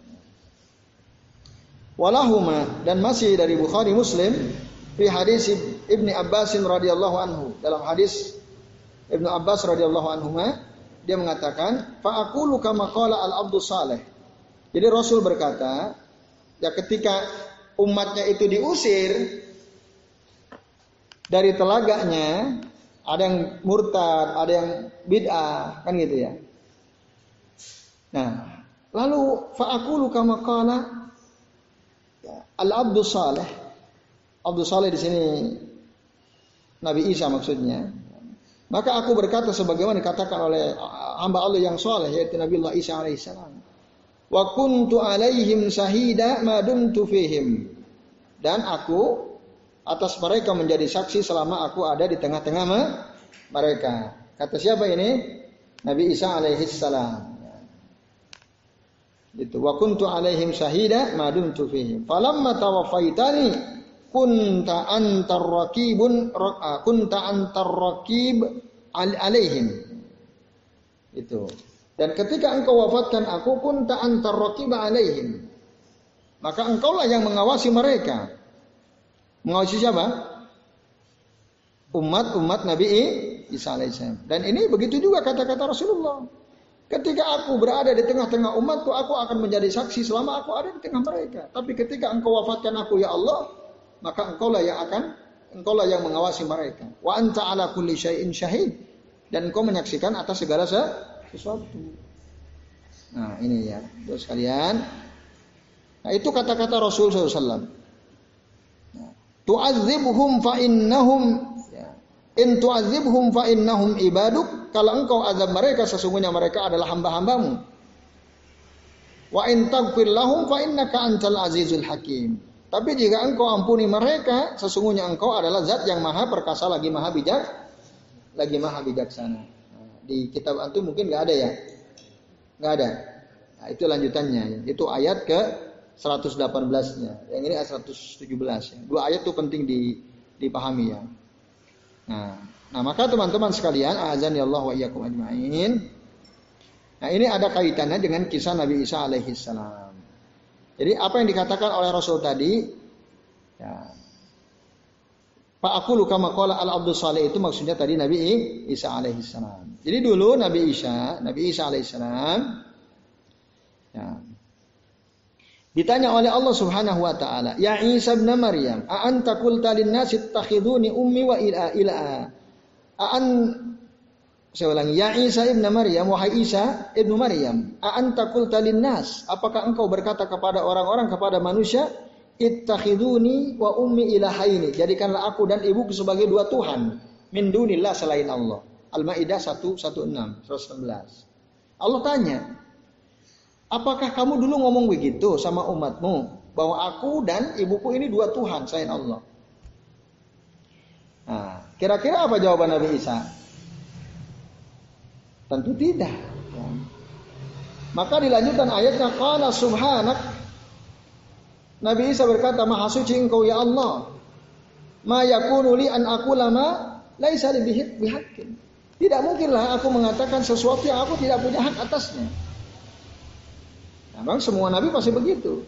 Walahuma dan masih dari Bukhari Muslim di hadis Ibni Abbas radhiyallahu anhu dalam hadis Ibnu Abbas radhiyallahu anhu dia mengatakan fa aqulu kama qala al abdu saleh. Jadi Rasul berkata, ya ketika umatnya itu diusir dari telaganya, ada yang murtad, ada yang bid'ah, kan gitu ya. Nah, lalu fa'akulu kama qala ya, al-abdu saleh. Abdul saleh di sini Nabi Isa maksudnya. Maka aku berkata sebagaimana dikatakan oleh hamba Allah yang soleh yaitu Nabi Allah Isa alaihissalam. Wa kuntu alaihim sahida ma dumtu fihim. Dan aku atas mereka menjadi saksi selama aku ada di tengah-tengah mereka. Kata siapa ini? Nabi Isa alaihissalam. Itu wa kuntu alaihim sahida ma dumtu fihim. Falamma tawaffaitani kunta antar rakibun kunta antar rakib alaihim. Itu. Dan ketika engkau wafatkan aku kunta antar rakib alaihim. Maka engkaulah yang mengawasi mereka. Mengawasi siapa? Umat-umat Nabi Isa alaihissalam. Dan ini begitu juga kata-kata Rasulullah. Ketika aku berada di tengah-tengah umatku, aku akan menjadi saksi selama aku ada di tengah mereka. Tapi ketika engkau wafatkan aku, ya Allah, maka engkaulah yang akan engkaulah yang mengawasi mereka. Wa anta ala kulli syai'in syahid dan engkau menyaksikan atas segala sesuatu. Nah, ini ya, terus sekalian. Nah, itu kata-kata Rasul SAW. Nah, tu'adzibhum fa innahum ya. in tu'adzibhum fa innahum ibaduk kalau engkau azab mereka sesungguhnya mereka adalah hamba-hambamu. Wa in taghfir lahum fa innaka antal azizul hakim. Tapi jika engkau ampuni mereka, sesungguhnya engkau adalah zat yang maha perkasa lagi maha bijak, lagi maha bijaksana. Di kitab antum mungkin nggak ada ya, nggak ada. Nah, itu lanjutannya. Itu ayat ke 118-nya. Yang ini ayat 117 ya. Dua ayat itu penting dipahami ya. Nah, nah maka teman-teman sekalian, azan ya Allah wa iyyakum ajmain. Nah, ini ada kaitannya dengan kisah Nabi Isa alaihi salam. Jadi apa yang dikatakan oleh Rasul tadi, ya, Pak aku luka makola al Abdul Saleh itu maksudnya tadi Nabi Isa alaihissalam. Jadi dulu Nabi Isa, Nabi Isa alaihissalam, ya, ditanya oleh Allah Subhanahu Wa Taala, Ya Isa bin Maryam, a anta qulta lin nasi takhiduni ummi wa ila ila a an saya ulangi, ya Isa ibn Maryam, wahai Isa ibn Maryam, a'anta qulta nas, apakah engkau berkata kepada orang-orang kepada manusia, ittakhiduni wa ummi ilahaini, jadikanlah aku dan ibuku sebagai dua Tuhan, min dunillah selain Allah. Al-Maidah 116, 119. Allah tanya, apakah kamu dulu ngomong begitu sama umatmu bahwa aku dan ibuku ini dua Tuhan selain Allah? Nah, kira-kira apa jawaban Nabi Isa? Tentu tidak. Ya. Maka dilanjutkan ayatnya qala subhanak Nabi Isa berkata maha suci engkau ya Allah. Ma yakunu li an aqula ma laisa li bihaqqin. Tidak mungkinlah aku mengatakan sesuatu yang aku tidak punya hak atasnya. Memang semua nabi pasti begitu.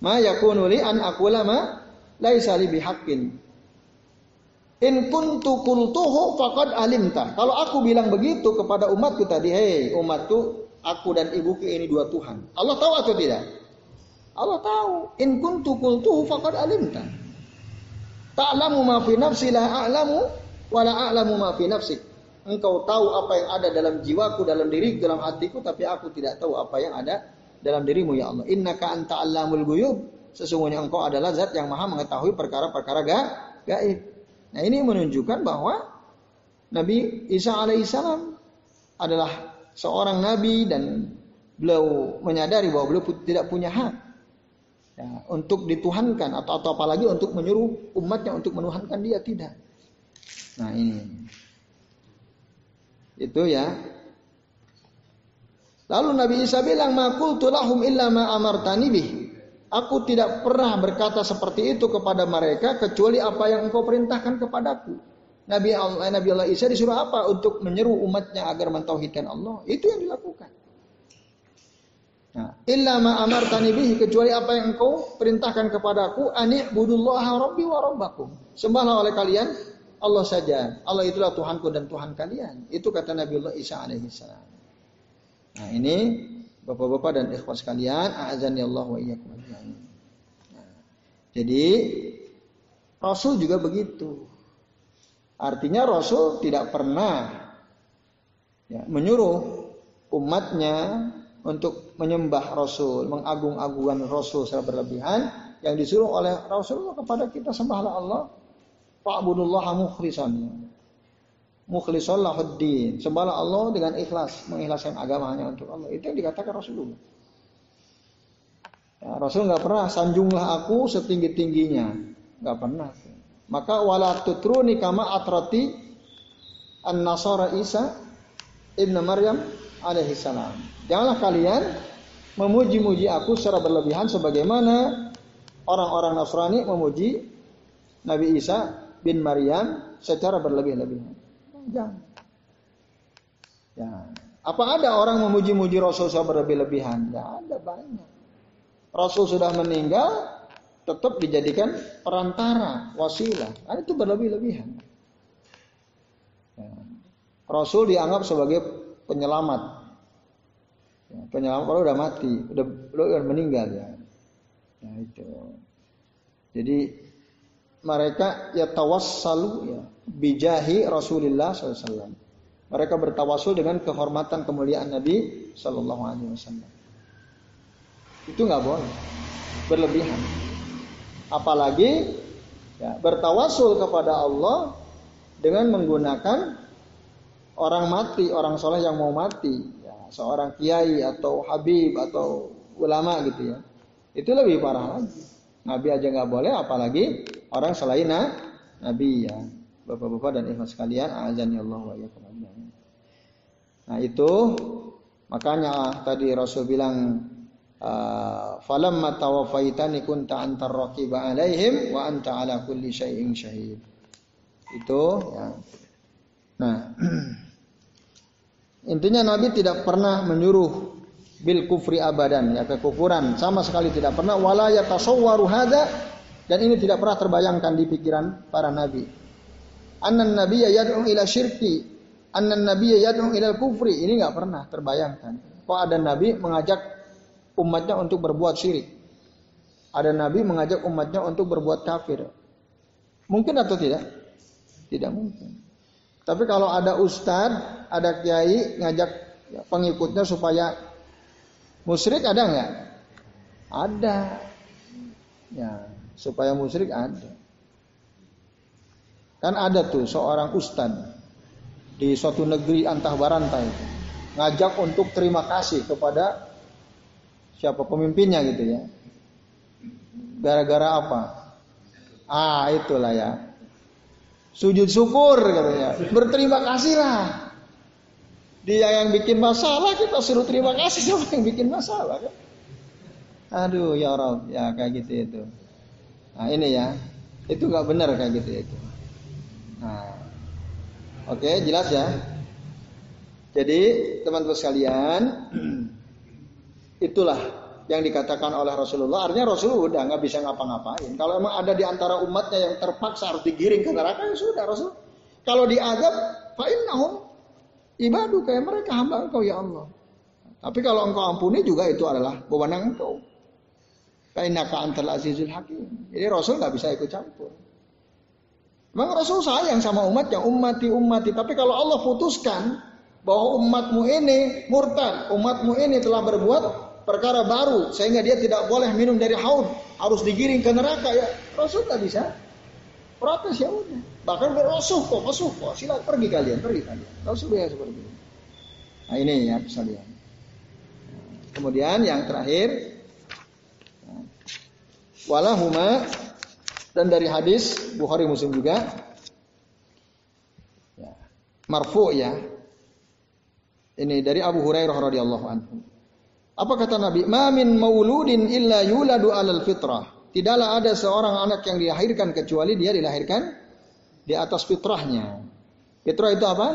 Ma yakunu li an aqula ma laisa li bihaqqin. In kuntu kultuhu faqad alimta. Kalau aku bilang begitu kepada umatku tadi, hei umatku, aku dan ibuku ini dua Tuhan. Allah tahu atau tidak? Allah tahu. In kuntu kultuhu faqad alimta. Ta'lamu ma fi nafsi la a'lamu wa la a'lamu ma fi nafsik. Engkau tahu apa yang ada dalam jiwaku, dalam diriku, dalam hatiku, tapi aku tidak tahu apa yang ada dalam dirimu ya Allah. Innaka anta allamul guyub. Sesungguhnya engkau adalah zat yang maha mengetahui perkara-perkara gaib. Nah ini menunjukkan bahwa Nabi Isa alaihissalam adalah seorang nabi dan beliau menyadari bahwa beliau tidak punya hak ya, untuk dituhankan atau atau apalagi untuk menyuruh umatnya untuk menuhankan dia tidak. Nah ini itu ya. Lalu Nabi Isa bilang makul tulahum illa ma amartani bih. Aku tidak pernah berkata seperti itu kepada mereka kecuali apa yang engkau perintahkan kepadaku. Nabi Allah, Nabi Allah Isa disuruh apa? Untuk menyeru umatnya agar mentauhidkan Allah. Itu yang dilakukan. Nah, illa ma amartani kecuali apa yang engkau perintahkan kepadaku ani budullaha rabbi wa rabbakum. Sembahlah oleh kalian Allah saja. Allah itulah Tuhanku dan Tuhan kalian. Itu kata Nabi Allah Isa alaihi salam. Nah, ini Bapak-bapak dan ikhwas sekalian, azani Allah wa iyyakum nah, jadi Rasul juga begitu. Artinya Rasul tidak pernah ya, menyuruh umatnya untuk menyembah Rasul, mengagung-agungkan Rasul secara berlebihan. Yang disuruh oleh Rasulullah kepada kita sembahlah Allah, fa'budullaha mukhlishan. Mukhlishan lahuddin. Sembahlah Allah dengan ikhlas, mengikhlaskan agamanya untuk Allah. Itu yang dikatakan Rasulullah. Ya, Rasul nggak pernah sanjunglah aku setinggi tingginya, nggak pernah. Maka wala tutruni kama atrati an nasara Isa ibnu Maryam alaihi salam. Janganlah kalian memuji-muji aku secara berlebihan sebagaimana orang-orang Nasrani memuji Nabi Isa bin Maryam secara berlebih-lebihan. Jangan. Ya. Apa ada orang memuji-muji Rasul secara berlebih-lebihan? Tidak ada banyak. Rasul sudah meninggal, tetap dijadikan perantara, wasilah. Nah, itu berlebih-lebihan. Ya. Rasul dianggap sebagai penyelamat. Ya, penyelamat kalau udah mati, udah, udah meninggal ya. Ya itu. Jadi mereka ya tawassalu ya bijahi Rasulullah SAW. Mereka bertawasul dengan kehormatan kemuliaan Nabi Shallallahu Alaihi Wasallam. Itu nggak boleh berlebihan apalagi ya, bertawasul kepada Allah dengan menggunakan orang mati, orang soleh yang mau mati, ya, seorang kiai atau habib atau ulama gitu ya. Itu lebih parah lagi. Nabi aja nggak boleh, apalagi orang selain Nabi ya. Bapak-bapak dan ikhlas sekalian, azan ya Allah wa Nah itu makanya tadi Rasul bilang Ah, falamma tawafaitani kunta antar raqiba alaihim wa anta ala kulli syai'in syahid. Itu ya. Nah, [clears throat] intinya Nabi tidak pernah menyuruh bil kufri abadan ya kekufuran sama sekali tidak pernah wala yatasawwaru hadza dan ini tidak pernah terbayangkan di pikiran para nabi. Annan nabiyya yad'u ila syirki, annan nabiyya yad'u ila kufri, ini nggak pernah terbayangkan. Kok ada nabi mengajak umatnya untuk berbuat syirik. Ada nabi mengajak umatnya untuk berbuat kafir. Mungkin atau tidak? Tidak mungkin. Tapi kalau ada ustadz, ada kiai ngajak pengikutnya supaya musyrik ada nggak? Ada. Ya, supaya musyrik ada. Kan ada tuh seorang ustadz di suatu negeri antah baranta itu ngajak untuk terima kasih kepada siapa pemimpinnya gitu ya. Gara-gara apa? Ah, itulah ya. Sujud syukur katanya. Berterima kasihlah. Dia yang bikin masalah kita suruh terima kasih sama yang bikin masalah kan. Aduh ya Rob, ya kayak gitu itu. Nah ini ya, itu nggak benar kayak gitu itu. Nah, oke jelas ya. Jadi teman-teman sekalian, [clears throat] Itulah yang dikatakan oleh Rasulullah. Artinya Rasul udah nggak bisa ngapa-ngapain. Kalau emang ada di antara umatnya yang terpaksa harus digiring ke neraka ya sudah Rasul. Kalau diadab, fa'innahum ibadu kayak mereka hamba engkau ya Allah. Tapi kalau engkau ampuni juga itu adalah wewenang engkau. Kainaka antal azizul hakim. Jadi Rasul nggak bisa ikut campur. Memang Rasul sayang sama umatnya, umati umati. Tapi kalau Allah putuskan bahwa umatmu ini murtad, umatmu ini telah berbuat perkara baru sehingga dia tidak boleh minum dari haud harus digiring ke neraka ya Rasul tak bisa protes ya udah bahkan Rasul kok Rasul kok sila pergi kalian pergi kalian Rasul ya seperti itu nah ini ya sekalian kemudian yang terakhir walahuma dan dari hadis Bukhari Muslim juga ya, marfu ya ini dari Abu Hurairah radhiyallahu anhu apa kata Nabi? Mamin mauludin illa yuladu alal fitrah. Tidaklah ada seorang anak yang dilahirkan kecuali dia dilahirkan di atas fitrahnya. Fitrah itu apa?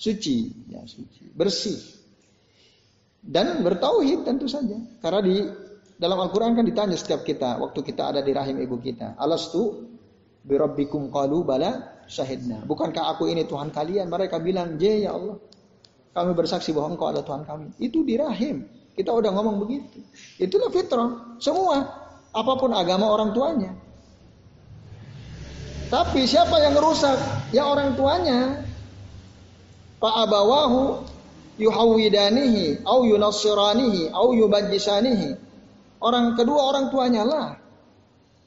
Suci, ya suci, bersih. Dan bertauhid tentu saja. Karena di dalam Al-Quran kan ditanya setiap kita waktu kita ada di rahim ibu kita. Alastu birabbikum qalu bala syahidna. Bukankah aku ini Tuhan kalian? Mereka bilang, "Je ya Allah." Kami bersaksi bahwa engkau adalah Tuhan kami. Itu di rahim. Kita udah ngomong begitu. Itulah fitrah. Semua. Apa pun agama orang tuanya. Tapi siapa yang rusak? Ya orang tuanya. Pak abawahu yuhawidanihi au yunassiranihi au yubajjisanihi. Orang kedua orang tuanya lah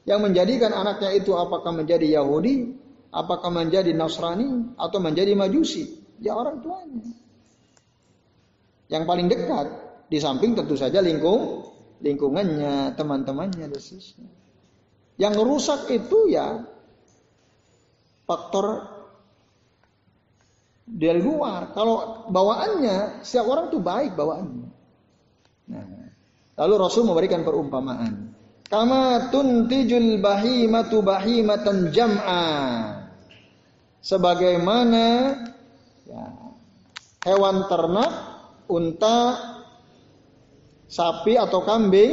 yang menjadikan anaknya itu apakah menjadi Yahudi, apakah menjadi Nasrani atau menjadi Majusi. Ya orang tuanya. Yang paling dekat di samping tentu saja lingkung lingkungannya, teman-temannya dan Yang rusak itu ya faktor dari luar. Kalau bawaannya, setiap orang tuh baik bawaannya. Lalu Rasul memberikan perumpamaan. Kama tuntijul bahimatu bahimatan jam'a. Sebagaimana ya, hewan ternak, unta, sapi atau kambing,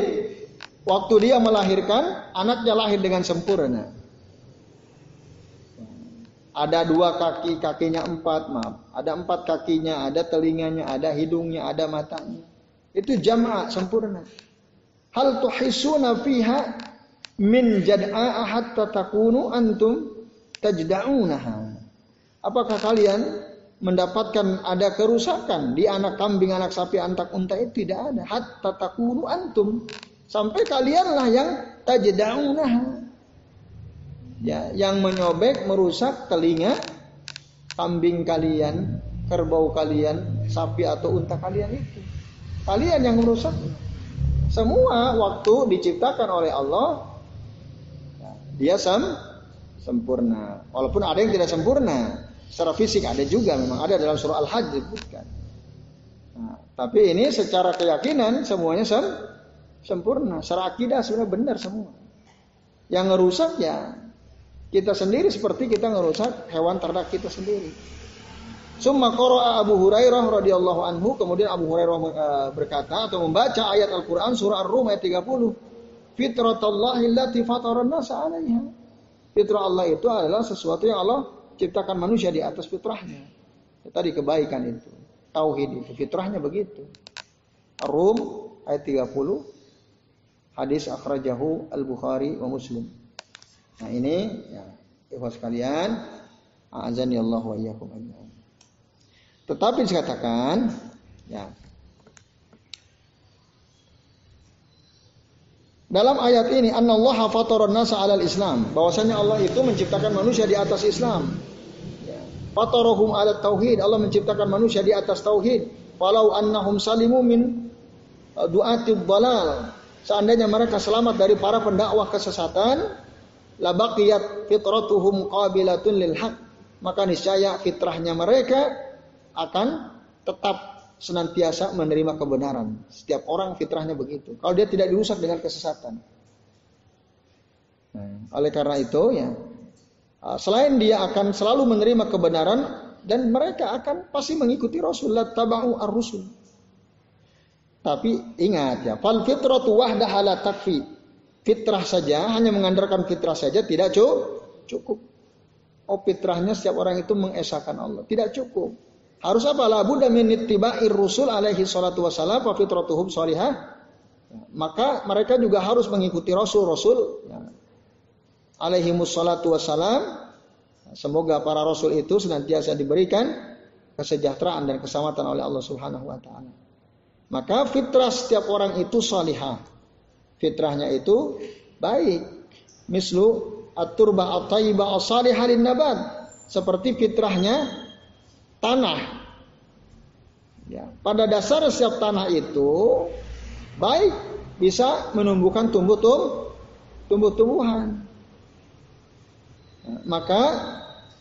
waktu dia melahirkan, anaknya lahir dengan sempurna. Ada dua kaki, kakinya empat, maaf. Ada empat kakinya, ada telinganya, ada hidungnya, ada matanya. Itu jamaah sempurna. Hal tuhisuna fiha min jad'a hatta takunu antum tajda'unaha. Apakah kalian mendapatkan ada kerusakan di anak kambing, anak sapi, antak unta itu tidak ada. Hatta takunu antum sampai kalianlah yang tajda'unaha ya yang menyobek merusak telinga kambing kalian, kerbau kalian, sapi atau unta kalian itu. Kalian yang merusak. Semua waktu diciptakan oleh Allah dia sem sempurna. Walaupun ada yang tidak sempurna. Secara fisik ada juga memang ada dalam surah Al-Hajj disebutkan. Nah, tapi ini secara keyakinan semuanya sem sempurna. Secara akidah sebenarnya benar semua. Yang ngerusak ya kita sendiri seperti kita ngerusak hewan ternak kita sendiri. Summa qara'a Abu Hurairah radhiyallahu anhu, kemudian Abu Hurairah eh, berkata atau membaca ayat Al-Qur'an surah Ar-Rum ayat 30. Fitratallahi allati fatara 'alaiha. Fitrah Allah itu adalah sesuatu yang Allah ciptakan manusia di atas fitrahnya. Ya, tadi kebaikan itu, tauhid itu, fitrahnya begitu. Ar-Rum ayat 30. Hadis akhrajahu Al-Bukhari wa Muslim. Nah ini ya, ikhwas sekalian, azan ya Allah wa iyyakum Tetapi dikatakan ya Dalam ayat ini Allah fataran nasa alal Islam, bahwasanya Allah itu menciptakan manusia di atas Islam. Ya. Fatarahum ala tauhid, Allah menciptakan manusia di atas tauhid. Walau annahum salimu min uh, du'atid dalal. Seandainya mereka selamat dari para pendakwah kesesatan, labaqiyat fitratuhum qabilatun lil haq maka niscaya fitrahnya mereka akan tetap senantiasa menerima kebenaran. Setiap orang fitrahnya begitu. Kalau dia tidak dirusak dengan kesesatan. Nah, oleh karena itu ya, ah, selain dia akan selalu menerima kebenaran dan mereka akan pasti mengikuti Rasulullah tabau ar-rusul. Tapi ingat ya, fal fitratu wahdaha la takfi fitrah saja, hanya mengandalkan fitrah saja tidak cukup. Oh fitrahnya setiap orang itu mengesahkan Allah. Tidak cukup. Harus apa? La budda min ittiba'ir rusul alaihi salatu wassalam wa fitratuhum salihah. Maka mereka juga harus mengikuti rasul-rasul ya. alaihi wassalam. Semoga para rasul itu senantiasa diberikan kesejahteraan dan keselamatan oleh Allah Subhanahu wa taala. Maka fitrah setiap orang itu salihah fitrahnya itu baik. Mislu at-turba at-tayyibah as-salihah nabat. Seperti fitrahnya tanah. Ya, pada dasar setiap tanah itu baik bisa menumbuhkan tumbuh-tumbuh tumbuh-tumbuhan. Ya, maka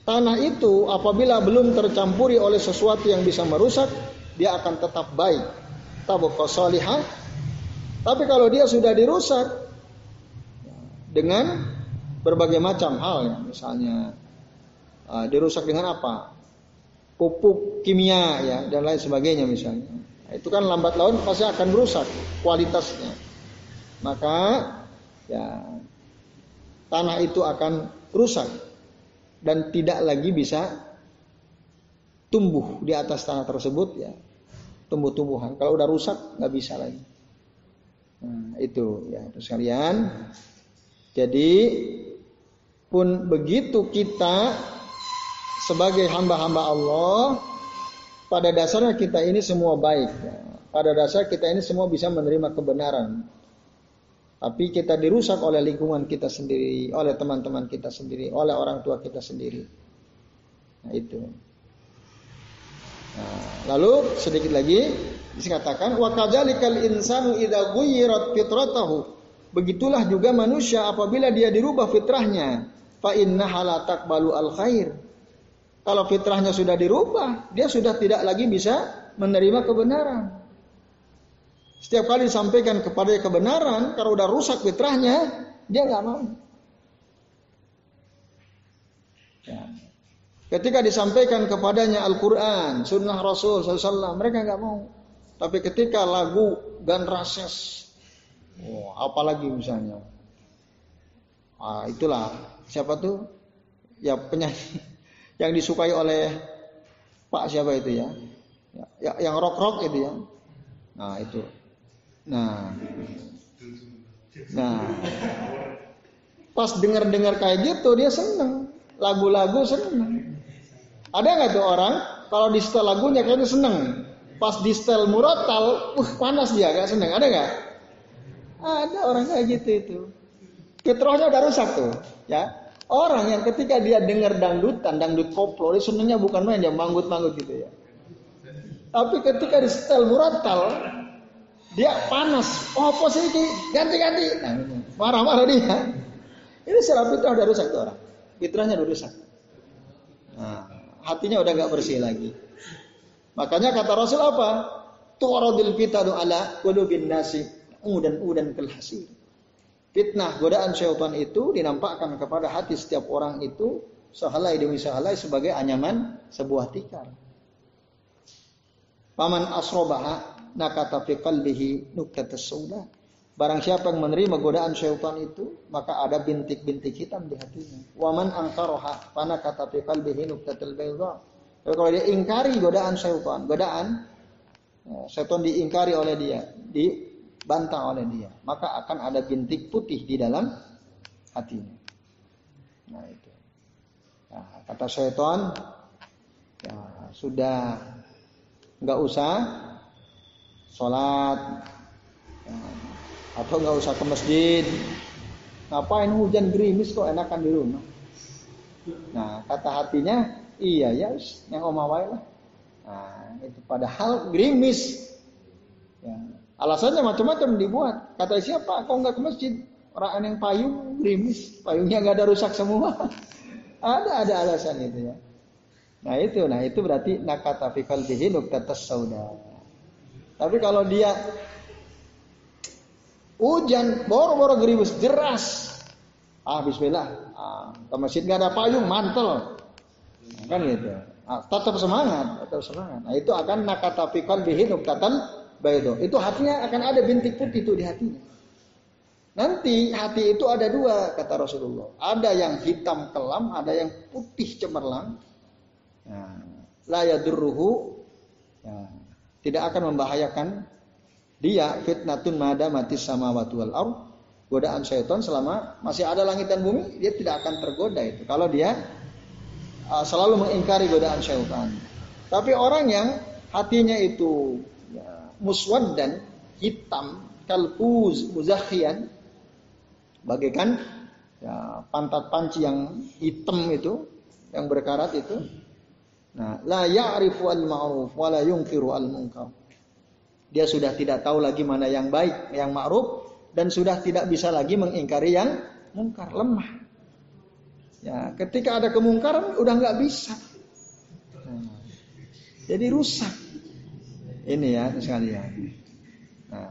tanah itu apabila belum tercampuri oleh sesuatu yang bisa merusak, dia akan tetap baik. Tabqa salihah tapi kalau dia sudah dirusak dengan berbagai macam hal ya, misalnya uh, dirusak dengan apa? Pupuk kimia ya dan lain sebagainya misalnya. Nah, itu kan lambat laun pasti akan rusak kualitasnya. Maka ya tanah itu akan rusak dan tidak lagi bisa tumbuh di atas tanah tersebut ya tumbuh-tumbuhan. Kalau udah rusak nggak bisa lagi. Nah, itu ya terus kalian. Jadi pun begitu kita sebagai hamba-hamba Allah, pada dasarnya kita ini semua baik. Pada dasar kita ini semua bisa menerima kebenaran. Tapi kita dirusak oleh lingkungan kita sendiri, oleh teman-teman kita sendiri, oleh orang tua kita sendiri. Nah itu. Nah, lalu sedikit lagi dikatakan wa kadzalikal insanu idza ghayyirat fitratahu. Begitulah juga manusia apabila dia dirubah fitrahnya, fa innaha la taqbalu al khair. Kalau fitrahnya sudah dirubah, dia sudah tidak lagi bisa menerima kebenaran. Setiap kali disampaikan kepada kebenaran, kalau udah rusak fitrahnya, dia nggak mau. Ya. Ketika disampaikan kepadanya Al-Quran, Sunnah Rasul SAW, mereka nggak mau. Tapi ketika lagu dan rases, oh, apalagi misalnya, ah, itulah siapa tuh? Ya penyanyi yang disukai oleh Pak siapa itu ya? ya yang rock rock itu ya. Nah itu. Nah, nah, pas dengar-dengar kayak gitu dia seneng. Lagu-lagu seneng. Ada nggak tuh orang kalau di setel lagunya kayaknya seneng. Pas di setel murotal, uh panas dia gak seneng. Ada nggak? Ada orang kayak gitu itu. Fitrahnya udah rusak tuh, ya. Orang yang ketika dia dengar dangdutan, dangdut koplo, dia senengnya bukan main yang manggut-manggut gitu ya. Tapi ketika di setel muratal, dia panas. Oh, apa sih ini? Ganti-ganti. Nah, marah-marah dia. Ini secara fitrah udah rusak tuh orang. Fitrahnya udah rusak. Nah, hatinya udah gak bersih lagi. Makanya kata Rasul apa? Tu'radil fitadu ala qulubin nasi udan udan kelhasir. Fitnah godaan syaitan itu dinampakkan kepada hati setiap orang itu sehelai demi sehelai sebagai anyaman sebuah tikar. Paman asrobaha nakata fi qalbihi sauda. Barang siapa yang menerima godaan syaitan itu, maka ada bintik-bintik hitam di hatinya. Waman angkaroha pana kata fi qalbihi nukatal bayda. Kalau dia ingkari godaan syaitan, godaan ya, syaitan diingkari oleh dia, di bantah oleh dia, maka akan ada bintik putih di dalam hatinya. Nah itu. Nah, kata syaitan, ya sudah nggak usah sholat ya, atau nggak usah ke masjid. Ngapain hujan gerimis kok enakan di rumah? Nah kata hatinya, iya ya, yang omawai lah. Nah itu padahal gerimis. Ya, Alasannya macam-macam dibuat. Kata siapa? Kok nggak ke masjid? Orang yang payung, rimis, payungnya nggak ada rusak semua. [laughs] ada ada alasan itu ya. Nah itu, nah itu berarti nakata fi qalbihi nuqtatas sauda. Tapi kalau dia hujan, boro-boro gerimis, deras. Ah bismillah, ah, ke masjid nggak ada payung, mantel. kan gitu. Ah, tetap semangat, tetap semangat. Nah itu akan nakata fi qalbihi nuqtatan baydo. Itu hatinya akan ada bintik putih itu di hatinya. Nanti hati itu ada dua kata Rasulullah. Ada yang hitam kelam, ada yang putih cemerlang. Nah, la yadurruhu ya, tidak akan membahayakan dia fitnatun mada mati sama wal ard godaan syaitan selama masih ada langit dan bumi dia tidak akan tergoda itu kalau dia uh, selalu mengingkari godaan syaitan tapi orang yang hatinya itu muswaddan hitam kalbuz muzakhian. Bagaikan ya, pantat panci yang hitam itu yang berkarat itu. Nah la ya'rifu al ma'ruf wa la yunkiru al munkar dia sudah tidak tahu lagi mana yang baik yang ma'ruf dan sudah tidak bisa lagi mengingkari yang mungkar lemah. Ya ketika ada kemungkaran udah nggak bisa. Nah, jadi rusak ini ya sekalian. Nah,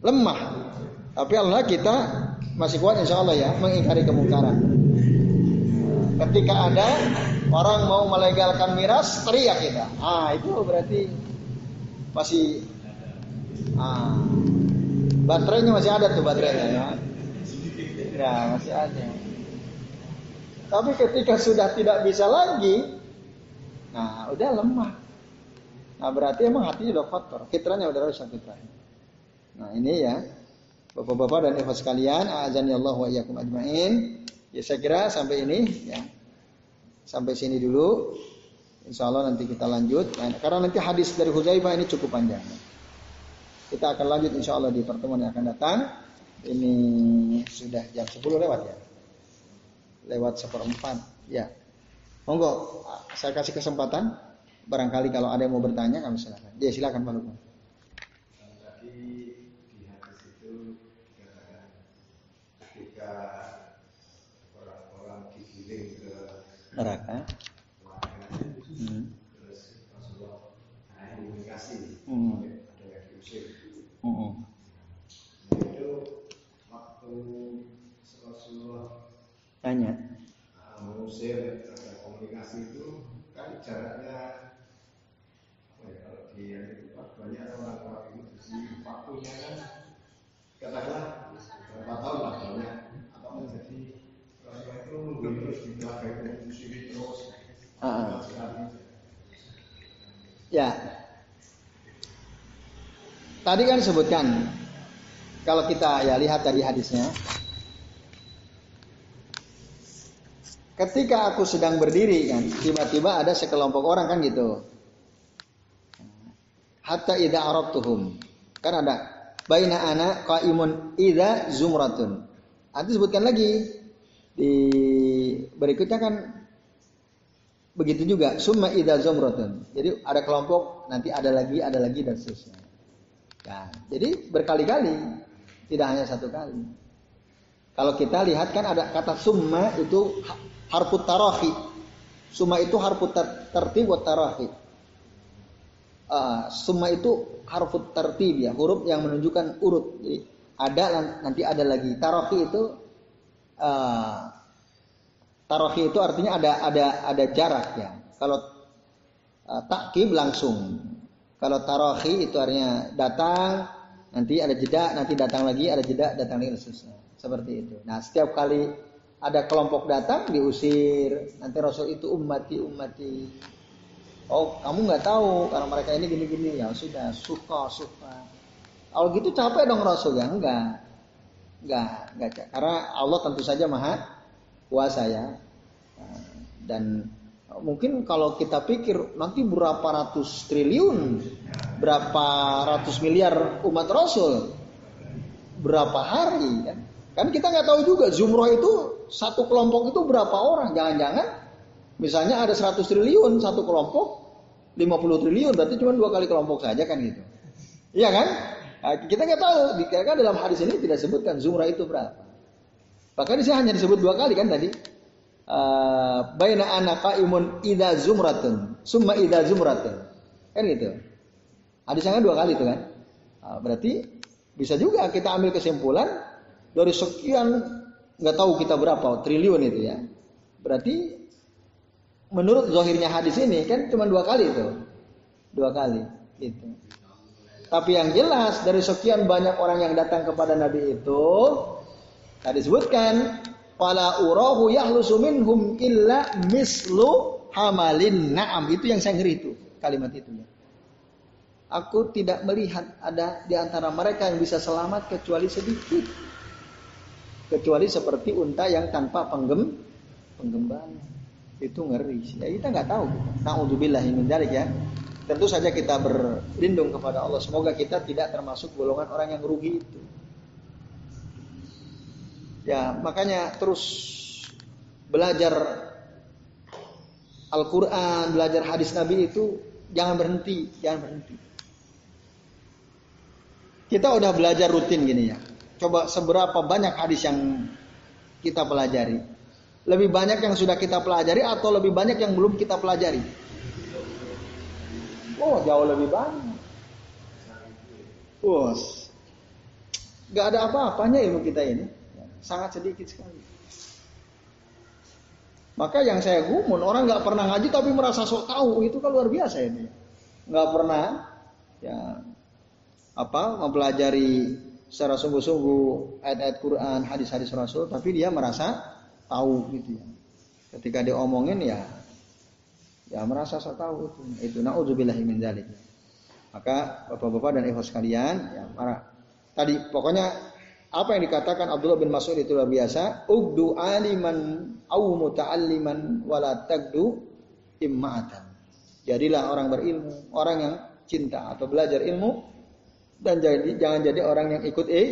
lemah. Tapi Allah kita masih kuat insya Allah ya mengingkari kemungkaran. Ketika ada orang mau melegalkan miras, teriak kita. Ah itu berarti masih ah, baterainya masih ada tuh baterainya ya. Ya masih ada. Tapi ketika sudah tidak bisa lagi, nah udah lemah. Nah berarti emang hatinya udah kotor, fitrahnya udah rusak fitrahnya. Nah ini ya, Bapak-bapak dan ibu sekalian, azani Allah wa iyyakum ajmain. Ya saya kira sampai ini ya. Sampai sini dulu. Insya Allah nanti kita lanjut. Nah, karena nanti hadis dari Huzaifah ini cukup panjang. Kita akan lanjut insya Allah di pertemuan yang akan datang. Ini sudah jam 10 lewat ya. Lewat seperempat. Ya. Monggo, saya kasih kesempatan. Barangkali kalau ada yang mau bertanya, kami silakan. Ya silakan Pak Lukman. neraka. Hmm. Hmm. Hmm. Tanya. Mengusir ada komunikasi itu kan jaraknya apa ya kalau di itu banyak orang-orang itu di waktunya kan katakanlah berapa tahun lah banyak atau menjadi Rasulullah itu nunggu terus di belakang Ya. Tadi kan disebutkan kalau kita ya lihat tadi hadisnya. Ketika aku sedang berdiri kan, tiba-tiba ada sekelompok orang kan gitu. Hatta idza arabtuhum. Kan ada baina ana qaimun idza zumratun. Nanti sebutkan lagi di berikutnya kan Begitu juga summa idza zumratun. Jadi ada kelompok, nanti ada lagi, ada lagi dan seterusnya. Ya, jadi berkali-kali, tidak hanya satu kali. Kalau kita lihat kan ada kata summa itu harfut tarahi. Summa itu harfut ter tertib wa tarahi. Uh, summa itu harfut tertib ya, huruf yang menunjukkan urut. Jadi ada nanti ada lagi. Tarahi itu uh, Tarohi itu artinya ada ada ada jarak ya. Kalau uh, takkib langsung. Kalau tarohi itu artinya datang, nanti ada jeda, nanti datang lagi, ada jeda, datang lagi, seperti itu. Nah setiap kali ada kelompok datang diusir, nanti Rasul itu umati umati. Oh kamu nggak tahu karena mereka ini gini-gini ya sudah suka suka. Kalau gitu capek dong Rasul ya enggak, enggak, enggak. Karena Allah tentu saja maha kuasa ya. Dan mungkin kalau kita pikir nanti berapa ratus triliun, berapa ratus miliar umat Rasul, berapa hari kan? Kan kita nggak tahu juga jumroh itu satu kelompok itu berapa orang? Jangan-jangan misalnya ada 100 triliun satu kelompok, 50 triliun berarti cuma dua kali kelompok saja kan gitu. Iya kan? Nah, kita nggak tahu, karena dalam hadis ini tidak sebutkan jumrah itu berapa. Bahkan di sini hanya disebut dua kali kan tadi. Uh, baina ana qaimun idza zumratun, summa idza zumratun. Kan gitu. Hadisnya dua kali itu kan. Uh, berarti bisa juga kita ambil kesimpulan dari sekian nggak tahu kita berapa triliun itu ya. Berarti menurut zahirnya hadis ini kan cuma dua kali itu. Dua kali itu. Tapi yang jelas dari sekian banyak orang yang datang kepada Nabi itu Tadi disebutkan wala urahu yahlusu minhum illa mislu hamalin na'am. Itu yang saya ngeri itu kalimat itu ya. Aku tidak melihat ada di antara mereka yang bisa selamat kecuali sedikit. Kecuali seperti unta yang tanpa penggem penggembala. Itu ngeri. Ya kita nggak tahu. Nauzubillah min dzalik ya. Tentu saja kita berlindung kepada Allah. Semoga kita tidak termasuk golongan orang yang rugi itu. Ya, makanya terus belajar Al-Quran, belajar hadis Nabi itu jangan berhenti, jangan berhenti. Kita udah belajar rutin gini ya. Coba seberapa banyak hadis yang kita pelajari. Lebih banyak yang sudah kita pelajari atau lebih banyak yang belum kita pelajari? Oh, jauh lebih banyak. Bos, gak ada apa-apanya ilmu kita ini. Sangat sedikit sekali. Maka yang saya gumun orang nggak pernah ngaji tapi merasa sok tahu itu kan luar biasa ini. Nggak pernah ya apa mempelajari secara sungguh-sungguh ayat-ayat Quran, hadis-hadis Rasul, tapi dia merasa tahu gitu ya. Ketika dia omongin ya ya merasa sok tahu itu. Itu naudzubillahi min. Maka Bapak-bapak dan ibu sekalian, ya para tadi pokoknya apa yang dikatakan Abdullah bin Mas'ud itu luar biasa, ugdu aliman au muta'alliman wala tagdu imma'atan. Jadilah orang berilmu, orang yang cinta atau belajar ilmu dan jadi jangan jadi orang yang ikut eh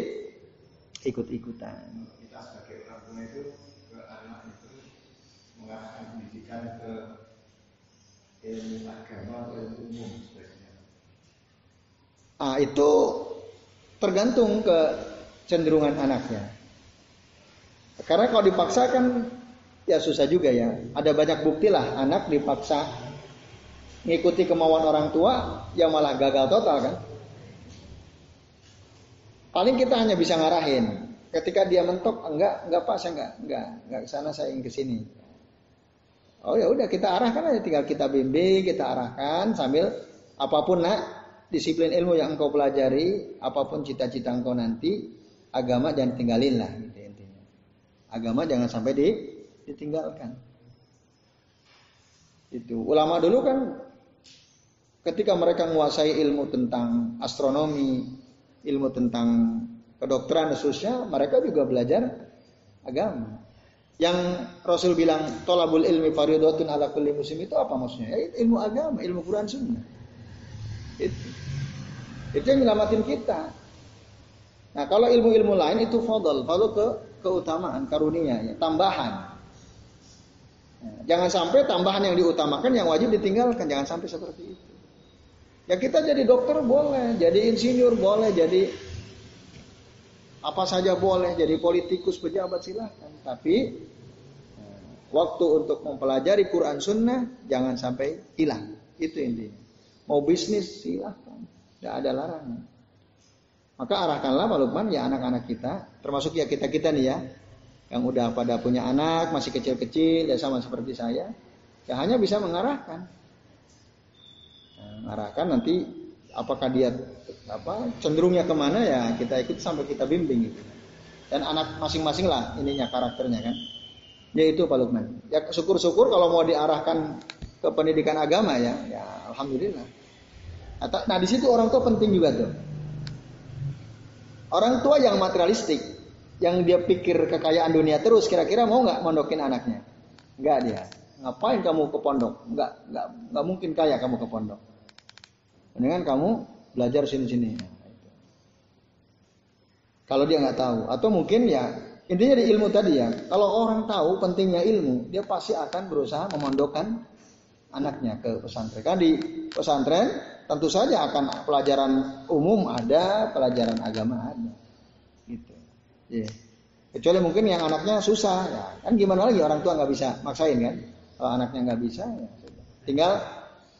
ikut-ikutan. Kita sebagai orang tua itu ke anak itu mengarahkan pendidikan ke ilmu agama atau ilmu umum sebenarnya. Ah itu tergantung ke cenderungan anaknya. Karena kalau dipaksakan ya susah juga ya. Ada banyak bukti lah anak dipaksa ngikuti kemauan orang tua yang malah gagal total kan. Paling kita hanya bisa ngarahin. Ketika dia mentok, enggak, enggak pak, saya enggak, enggak, enggak ke sana, saya ingin ke sini. Oh ya udah kita arahkan aja, tinggal kita bimbing, kita arahkan sambil apa pun nak disiplin ilmu yang engkau pelajari, apa pun cita-cita engkau nanti, agama jangan tinggalin lah gitu intinya. Agama jangan sampai di, ditinggalkan. Itu ulama dulu kan ketika mereka menguasai ilmu tentang astronomi, ilmu tentang kedokteran khususnya, mereka juga belajar agama. Yang Rasul bilang tolabul ilmi faridatun ala kulli muslim itu apa maksudnya? Ya, ilmu agama, ilmu Quran Sunnah. Itu. Itu yang nyelamatin kita. Nah kalau ilmu-ilmu lain itu fadl, fadl ke keutamaan, karunia, ya, tambahan. Nah, jangan sampai tambahan yang diutamakan yang wajib ditinggalkan, jangan sampai seperti itu. Ya kita jadi dokter boleh, jadi insinyur boleh, jadi apa saja boleh, jadi politikus, pejabat silahkan. Tapi eh, waktu untuk mempelajari Quran Sunnah jangan sampai hilang. Itu intinya. Mau bisnis silahkan, tidak ada larangan. Maka arahkanlah Pak Lukman ya anak-anak kita, termasuk ya kita-kita nih ya, yang udah pada punya anak, masih kecil-kecil, ya sama seperti saya, ya hanya bisa mengarahkan. Nah, mengarahkan nanti apakah dia apa cenderungnya ke mana ya kita ikut sampai kita bimbing gitu. Dan anak masing-masing lah ininya karakternya kan. Ya itu Pak Lukman. Ya syukur-syukur kalau mau diarahkan ke pendidikan agama ya, ya alhamdulillah. Nah di situ orang tua penting juga tuh. Orang tua yang materialistik, yang dia pikir kekayaan dunia terus, kira-kira mau nggak mondokin anaknya? Nggak dia. Ngapain kamu ke pondok? Nggak, nggak, nggak mungkin kaya kamu ke pondok. Mendingan kamu belajar sini-sini. Kalau dia nggak tahu, atau mungkin ya intinya di ilmu tadi ya. Kalau orang tahu pentingnya ilmu, dia pasti akan berusaha memondokkan anaknya ke pesantren. Kan di pesantren tentu saja akan pelajaran umum ada, pelajaran agama ada. Gitu. Yeah. Kecuali mungkin yang anaknya susah, ya. kan gimana lagi orang tua nggak bisa maksain kan? Kalau anaknya nggak bisa, ya tinggal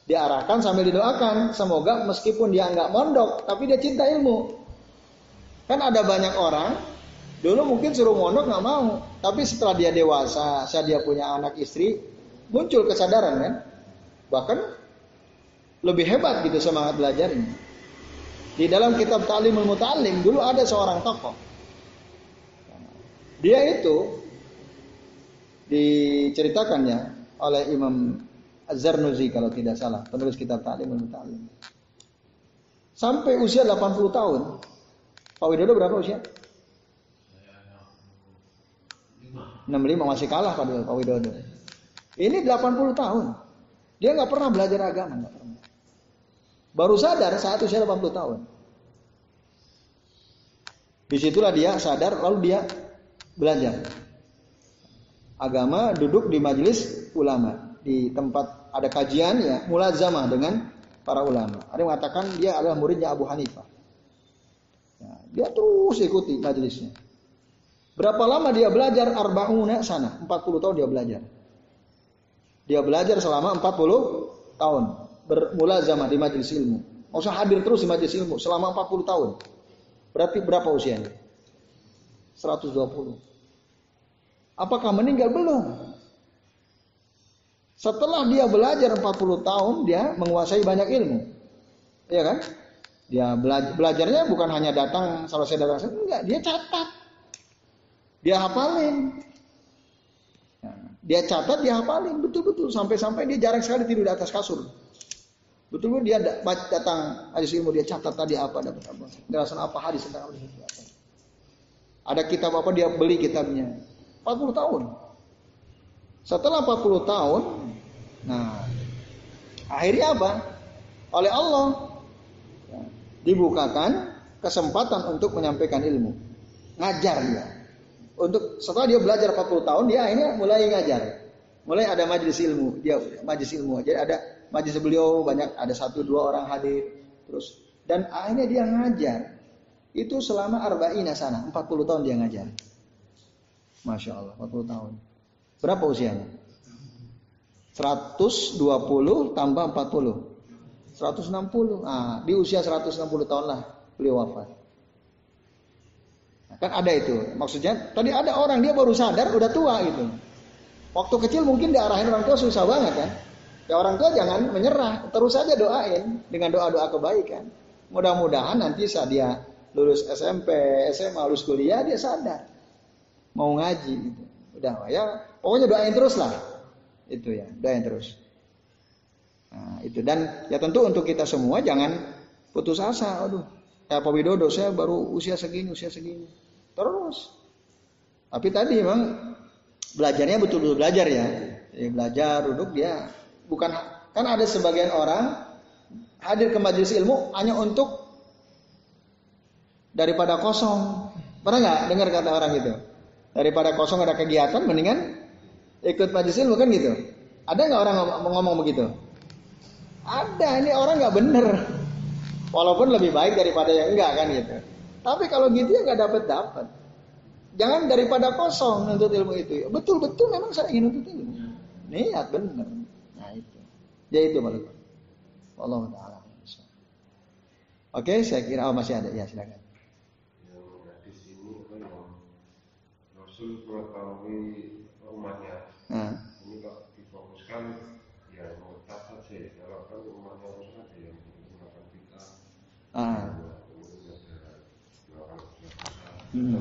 diarahkan sambil didoakan. Semoga meskipun dia nggak mondok, tapi dia cinta ilmu. Kan ada banyak orang dulu mungkin suruh mondok nggak mau, tapi setelah dia dewasa, saat dia punya anak istri, muncul kesadaran kan? Bahkan lebih hebat gitu semangat belajarnya. Di dalam kitab Ta'limul Muta'alim dulu ada seorang tokoh. Dia itu diceritakannya oleh Imam Az-Zarnuzi kalau tidak salah, penulis kitab Ta'limul Muta'alim. Sampai usia 80 tahun. Pak Widodo berapa usia? 65 masih kalah Pak Widodo. Ini 80 tahun. Dia nggak pernah belajar agama, nggak pernah. Baru sadar saat usia 80 tahun. Di situlah dia sadar, lalu dia belajar. Agama duduk di majelis ulama. Di tempat ada kajian ya, mulazamah dengan para ulama. Ada yang mengatakan dia adalah muridnya Abu Hanifah. Ya, dia terus ikuti majelisnya. Berapa lama dia belajar? Arba'una sana. 40 tahun dia belajar. Dia belajar selama 40 tahun. Bermula zaman di majelis ilmu. Usah hadir terus di majelis ilmu selama 40 tahun. Berarti berapa usianya? 120. Apakah meninggal? Belum. Setelah dia belajar 40 tahun, dia menguasai banyak ilmu. Iya kan? Dia belajar, belajarnya bukan hanya datang selesai datang, enggak, dia catat. Dia hafalin. Dia catat, dia hafalin betul-betul sampai-sampai dia jarang sekali tidur di atas kasur. Betul betul dia datang hadis ilmu dia catat tadi apa dapat apa, penjelasan apa hadis tentang hadis itu apa. Ada kitab apa dia beli kitabnya. 40 tahun. Setelah 40 tahun, nah akhirnya apa? Oleh Allah ya, dibukakan kesempatan untuk menyampaikan ilmu. Ngajar dia. Untuk setelah dia belajar 40 tahun, dia akhirnya mulai ngajar. Mulai ada majelis ilmu, dia majelis ilmu. Jadi ada majelis beliau banyak ada satu dua orang hadir terus dan akhirnya dia ngajar. Itu selama arba'ina sana, 40 tahun dia ngajar. Masya Allah, 40 tahun. Berapa usianya? 120 tambah 40. 160. Nah, di usia 160 tahun lah beliau wafat. Kan ada itu. Maksudnya tadi ada orang dia baru sadar udah tua gitu. Waktu kecil mungkin diarahin orang tua susah banget kan. Ya orang tua jangan menyerah, terus saja doain dengan doa-doa kebaikan. Mudah-mudahan nanti saat dia lulus SMP, SMA, lulus kuliah dia sadar mau ngaji gitu. Udah ya, pokoknya doain terus lah. Itu ya, doain terus. Nah, itu dan ya tentu untuk kita semua jangan putus asa. Aduh, ya Pak Widodo saya baru usia segini, usia segini terus. Tapi tadi memang belajarnya betul-betul belajar ya. ya. Belajar, duduk dia bukan kan ada sebagian orang hadir ke majelis ilmu hanya untuk daripada kosong. Pernah nggak dengar kata orang itu? Daripada kosong ada kegiatan, mendingan ikut majelis ilmu kan gitu. Ada nggak orang ngomong, ngomong begitu? Ada, ini orang nggak bener. Walaupun lebih baik daripada yang enggak kan gitu. Tapi kalau gitu ya nggak dapat dapat. Jangan daripada kosong untuk ilmu itu. Betul-betul memang saya ingin untuk ilmu. Niat benar. Itu. Ya itu maksudnya. Allah taala. Oke, saya kira oh, masih ada ya silakan. Rasul mengetahui umatnya. Nah. Ini kok difokuskan ya murtad saja. Kalau kan umatnya Rasul saja yang menggunakan kita. Ah. Hmm.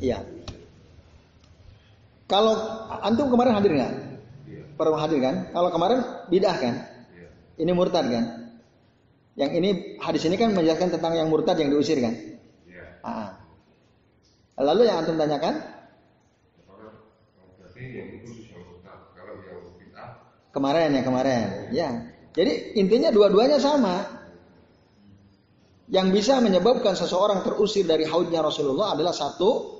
Iya. Kalau antum kemarin hadir nggak? Iya. Pernah hadir kan? Kalau kemarin bidah kan? Iya. Ini murtad kan? Yang ini hadis ini kan menjelaskan tentang yang murtad yang diusir kan? Iya. Ah. Lalu yang antum tanyakan? Kemarin ya kemarin. Ya. Jadi intinya dua-duanya sama. Yang bisa menyebabkan seseorang terusir dari haudnya Rasulullah adalah satu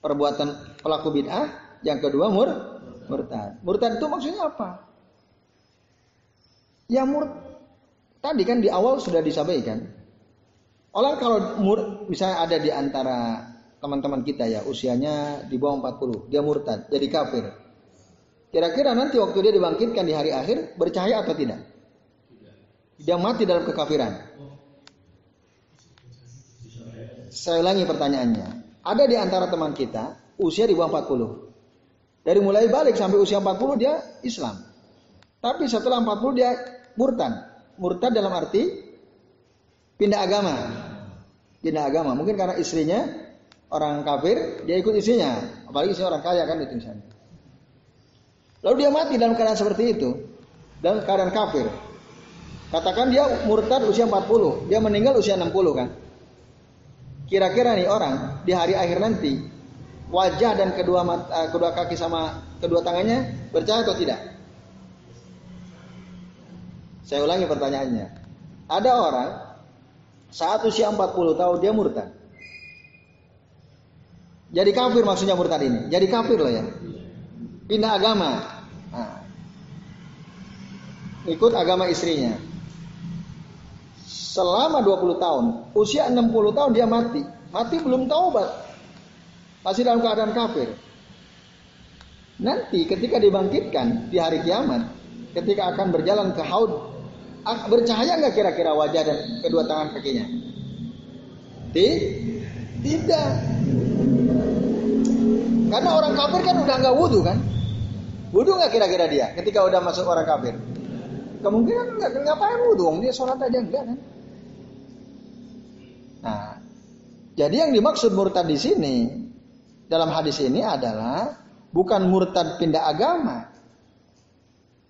perbuatan pelaku bid'ah, yang kedua mur murtad. Murtad itu maksudnya apa? Ya mur tadi kan di awal sudah disampaikan. Orang kalau mur bisa ada di antara teman-teman kita ya usianya di bawah 40, dia murtad, jadi kafir. Kira-kira nanti waktu dia dibangkitkan di hari akhir bercahaya atau tidak? Dia mati dalam kekafiran. Saya ulangi pertanyaannya. Ada di antara teman kita usia di bawah 40. Dari mulai balik sampai usia 40 dia Islam. Tapi setelah 40 dia murtad. Murtad dalam arti pindah agama. Pindah agama. Mungkin karena istrinya orang kafir, dia ikut istrinya. Apalagi istri orang kaya kan itu misalnya. Lalu dia mati dalam keadaan seperti itu. Dalam keadaan kafir. Katakan dia murtad usia 40, dia meninggal usia 60 kan. Kira-kira nih orang di hari akhir nanti wajah dan kedua mata, eh, kedua kaki sama kedua tangannya bercahaya atau tidak? Saya ulangi pertanyaannya. Ada orang saat usia 40 tahun dia murtad. Jadi kafir maksudnya murtad ini. Jadi kafir loh ya. Pindah agama. Nah. Ikut agama istrinya selama 20 tahun, usia 60 tahun dia mati. Mati belum taubat. Masih dalam keadaan kafir. Nanti ketika dibangkitkan di hari kiamat, ketika akan berjalan ke haud, bercahaya nggak kira-kira wajah dan kedua tangan kakinya? Tidak. Karena orang kafir kan udah nggak wudhu kan? Wudhu nggak kira-kira dia ketika udah masuk orang kafir? Kemungkinan nggak ngapain wudhu, dia sholat aja enggak kan? Nah, jadi yang dimaksud murtad di sini dalam hadis ini adalah bukan murtad pindah agama.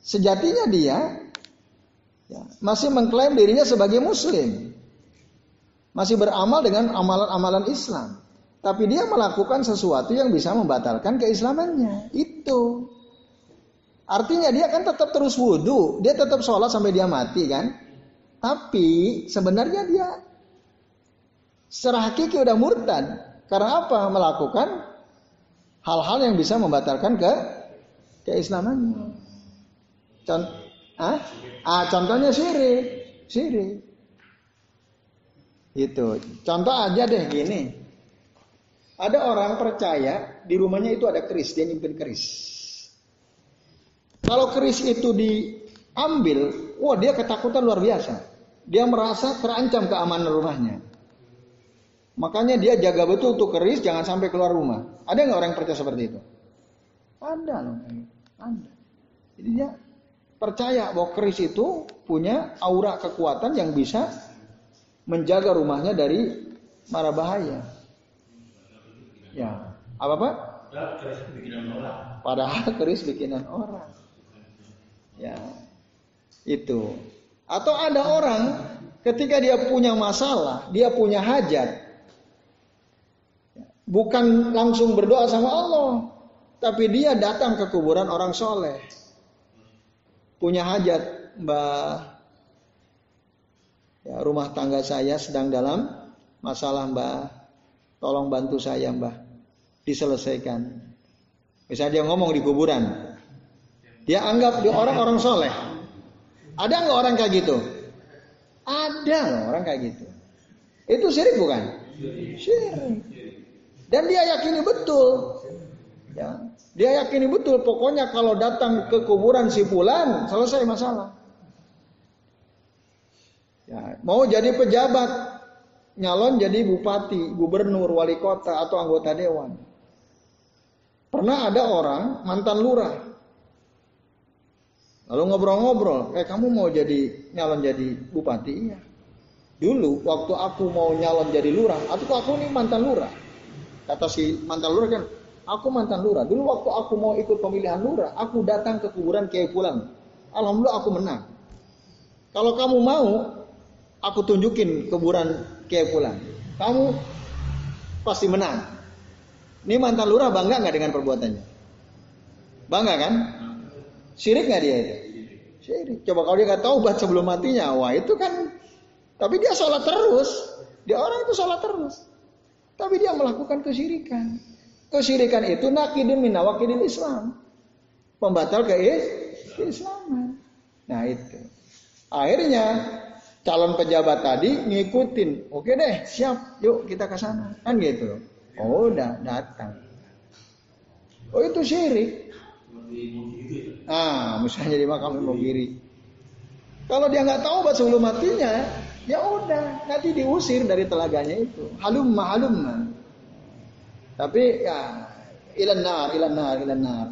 Sejatinya dia ya, masih mengklaim dirinya sebagai muslim. Masih beramal dengan amalan-amalan Islam. Tapi dia melakukan sesuatu yang bisa membatalkan keislamannya. Itu. Artinya dia kan tetap terus wudhu. Dia tetap sholat sampai dia mati kan. Tapi sebenarnya dia secara hakiki udah murtad. Karena apa? Melakukan hal-hal yang bisa membatalkan ke keislamannya. Contoh, ah? ah contohnya syirik, syirik. Itu. Contoh aja deh gini. Ada orang percaya di rumahnya itu ada keris, dia nyimpen keris. Kalau keris itu diambil, wah dia ketakutan luar biasa. Dia merasa terancam keamanan rumahnya. Makanya dia jaga betul tuh keris jangan sampai keluar rumah. Ada nggak orang yang percaya seperti itu? Ada loh. Ada. Jadi dia percaya bahwa keris itu punya aura kekuatan yang bisa menjaga rumahnya dari mara bahaya. Ya, apa pak? Padahal keris bikinan orang. Ya, itu. Atau ada orang ketika dia punya masalah, dia punya hajat, bukan langsung berdoa sama Allah, tapi dia datang ke kuburan orang soleh. Punya hajat, Mbah. Ya, rumah tangga saya sedang dalam masalah, Mbah. Tolong bantu saya, Mbah. Diselesaikan. Misalnya dia ngomong di kuburan. Dia anggap dia orang-orang soleh. Ada nggak orang kayak gitu? Ada loh orang kayak gitu. Itu syirik bukan? Syirik. Dan dia yakini betul. Ya, dia yakini betul. Pokoknya kalau datang ke kuburan si Fulan selesai masalah. Ya, mau jadi pejabat, nyalon jadi bupati, gubernur, wali kota atau anggota dewan. Pernah ada orang mantan lurah. Lalu ngobrol-ngobrol, eh kamu mau jadi nyalon jadi bupati? Iya. Dulu waktu aku mau nyalon jadi lurah, atau aku ini mantan lurah. Kata si mantan lurah kan, aku mantan lurah. Dulu waktu aku mau ikut pemilihan lurah, aku datang ke kuburan Kiai Pulang. Alhamdulillah aku menang. Kalau kamu mau, aku tunjukin kuburan Kiai Pulang. Kamu pasti menang. Ini mantan lurah bangga nggak dengan perbuatannya? Bangga kan? Sirik nggak dia itu? Sirik. Coba kalau dia nggak taubat sebelum matinya, wah itu kan. Tapi dia sholat terus. Dia orang itu sholat terus. Tapi dia melakukan kesyirikan. Kesyirikan itu nakidun minawakidin Islam. Pembatal ke keislaman. Nah itu. Akhirnya calon pejabat tadi ngikutin. Oke deh, siap. Yuk kita ke sana. Kan gitu. Oh, udah datang. Oh itu syirik. Ah, misalnya di makam Imogiri. Kalau dia nggak tahu bahasa sebelum matinya, Ya udah, nanti diusir dari telaganya itu. Halum halum. Tapi ya ilan nar, ilan nar, ilan nar.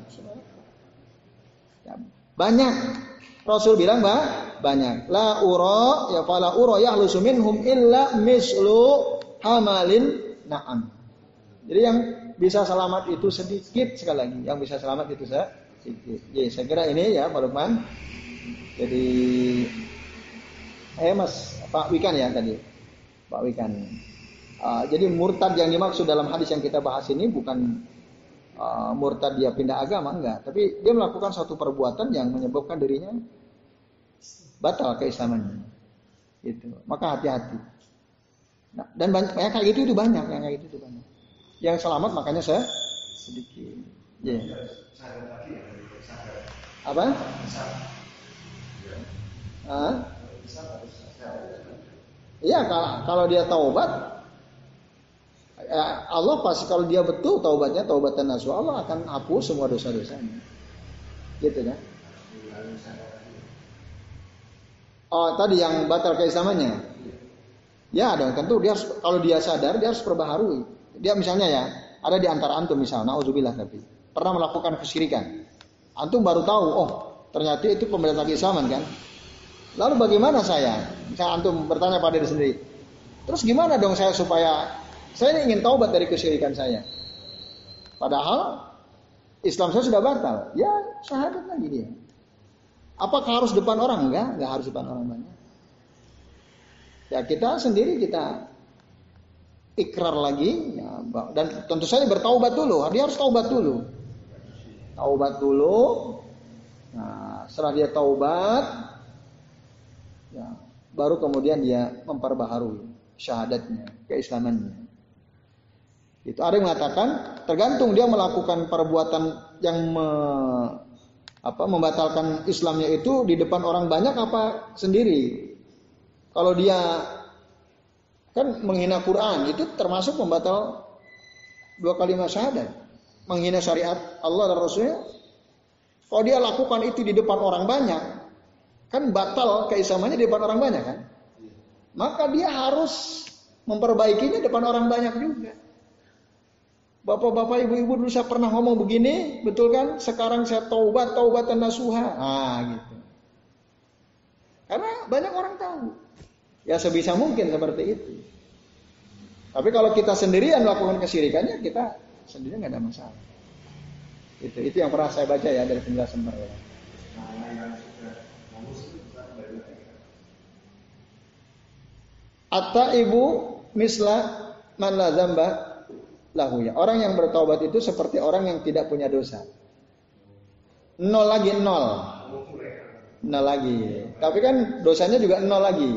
Ya, banyak. Rasul bilang bah, banyak. La uro ya fala uro yahlusu minhum illa mislu hamalin na'am. Jadi yang bisa selamat itu sedikit sekali lagi. Yang bisa selamat itu sedikit. Jadi saya kira ini ya Pak Lukman. Jadi eh Mas Pak Wikan ya tadi. Pak Wikan. Uh, jadi murtad yang dimaksud dalam hadis yang kita bahas ini bukan uh, murtad dia pindah agama enggak, tapi dia melakukan suatu perbuatan yang menyebabkan dirinya batal keislamannya. Itu. Maka hati-hati. Nah, dan banyak, banyak kayak gitu itu banyak, yang kayak gitu itu banyak. Yang selamat makanya saya sedikit. Yeah. Apa? Iya kalau kalau dia taubat ya Allah pasti kalau dia betul taubatnya taubatan nasuh Allah akan hapus semua dosa-dosanya. Gitu kan? Oh tadi yang batal keislamannya. Ya dong, tentu dia harus kalau dia sadar dia harus perbaharui. Dia misalnya ya, ada di antara antum misalnya, nauzubillah tapi pernah melakukan kesyirikan. Antum baru tahu, oh ternyata itu pemberontak Islaman kan. Lalu bagaimana saya? Misalnya antum bertanya pada diri sendiri. Terus gimana dong saya supaya saya ingin taubat dari kesyirikan saya? Padahal Islam saya sudah batal. Ya, syahadat lagi dia. Apakah harus depan orang? Enggak, enggak harus depan orang banyak. Ya kita sendiri kita ikrar lagi ya, dan tentu saja bertaubat dulu. Dia harus taubat dulu. Taubat dulu. Nah, setelah dia taubat, ya, baru kemudian dia memperbaharui syahadatnya, keislamannya. Itu ada yang mengatakan tergantung dia melakukan perbuatan yang me, apa membatalkan Islamnya itu di depan orang banyak apa sendiri. Kalau dia kan menghina Quran itu termasuk membatal dua kalimat syahadat. Menghina syariat Allah dan Rasulnya. Kalau dia lakukan itu di depan orang banyak, kan batal keislamannya di depan orang banyak kan? Maka dia harus memperbaikinya depan orang banyak juga. Bapak-bapak, ibu-ibu dulu saya pernah ngomong begini, betul kan? Sekarang saya taubat, taubat dan nasuha. Ah, gitu. Karena banyak orang tahu. Ya sebisa mungkin seperti itu. Tapi kalau kita sendirian melakukan kesirikannya, kita sendiri nggak ada masalah. Itu itu yang pernah saya baca ya dari penjelasan mereka. Atta ibu misla man la zamba lahu ya. Orang yang bertobat itu seperti orang yang tidak punya dosa. Nol lagi nol. Nol lagi. Tapi kan dosanya juga nol lagi.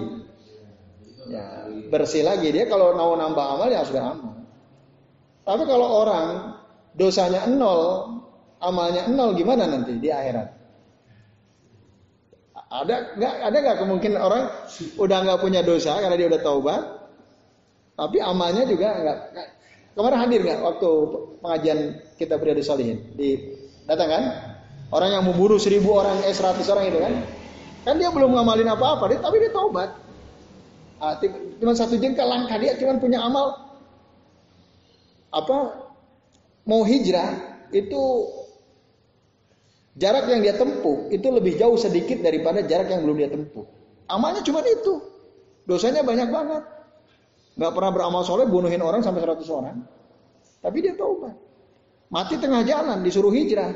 Ya, bersih lagi dia kalau mau nambah amal ya sudah amal. Tapi kalau orang dosanya nol, amalnya nol gimana nanti di akhirat? Ada nggak ada nggak kemungkinan orang udah nggak punya dosa karena dia udah taubat, tapi amalnya juga nggak. Kemarin hadir nggak waktu pengajian kita beri solihin di datang kan? Orang yang membunuh seribu orang, eh seratus orang itu kan? Kan dia belum ngamalin apa-apa, tapi dia taubat. Ah, cuma satu jengkal langkah dia cuma punya amal apa mau hijrah itu jarak yang dia tempuh itu lebih jauh sedikit daripada jarak yang belum dia tempuh. Amalnya cuma itu. Dosanya banyak banget. Gak pernah beramal soleh bunuhin orang sampai 100 orang. Tapi dia taubat. Mati tengah jalan disuruh hijrah.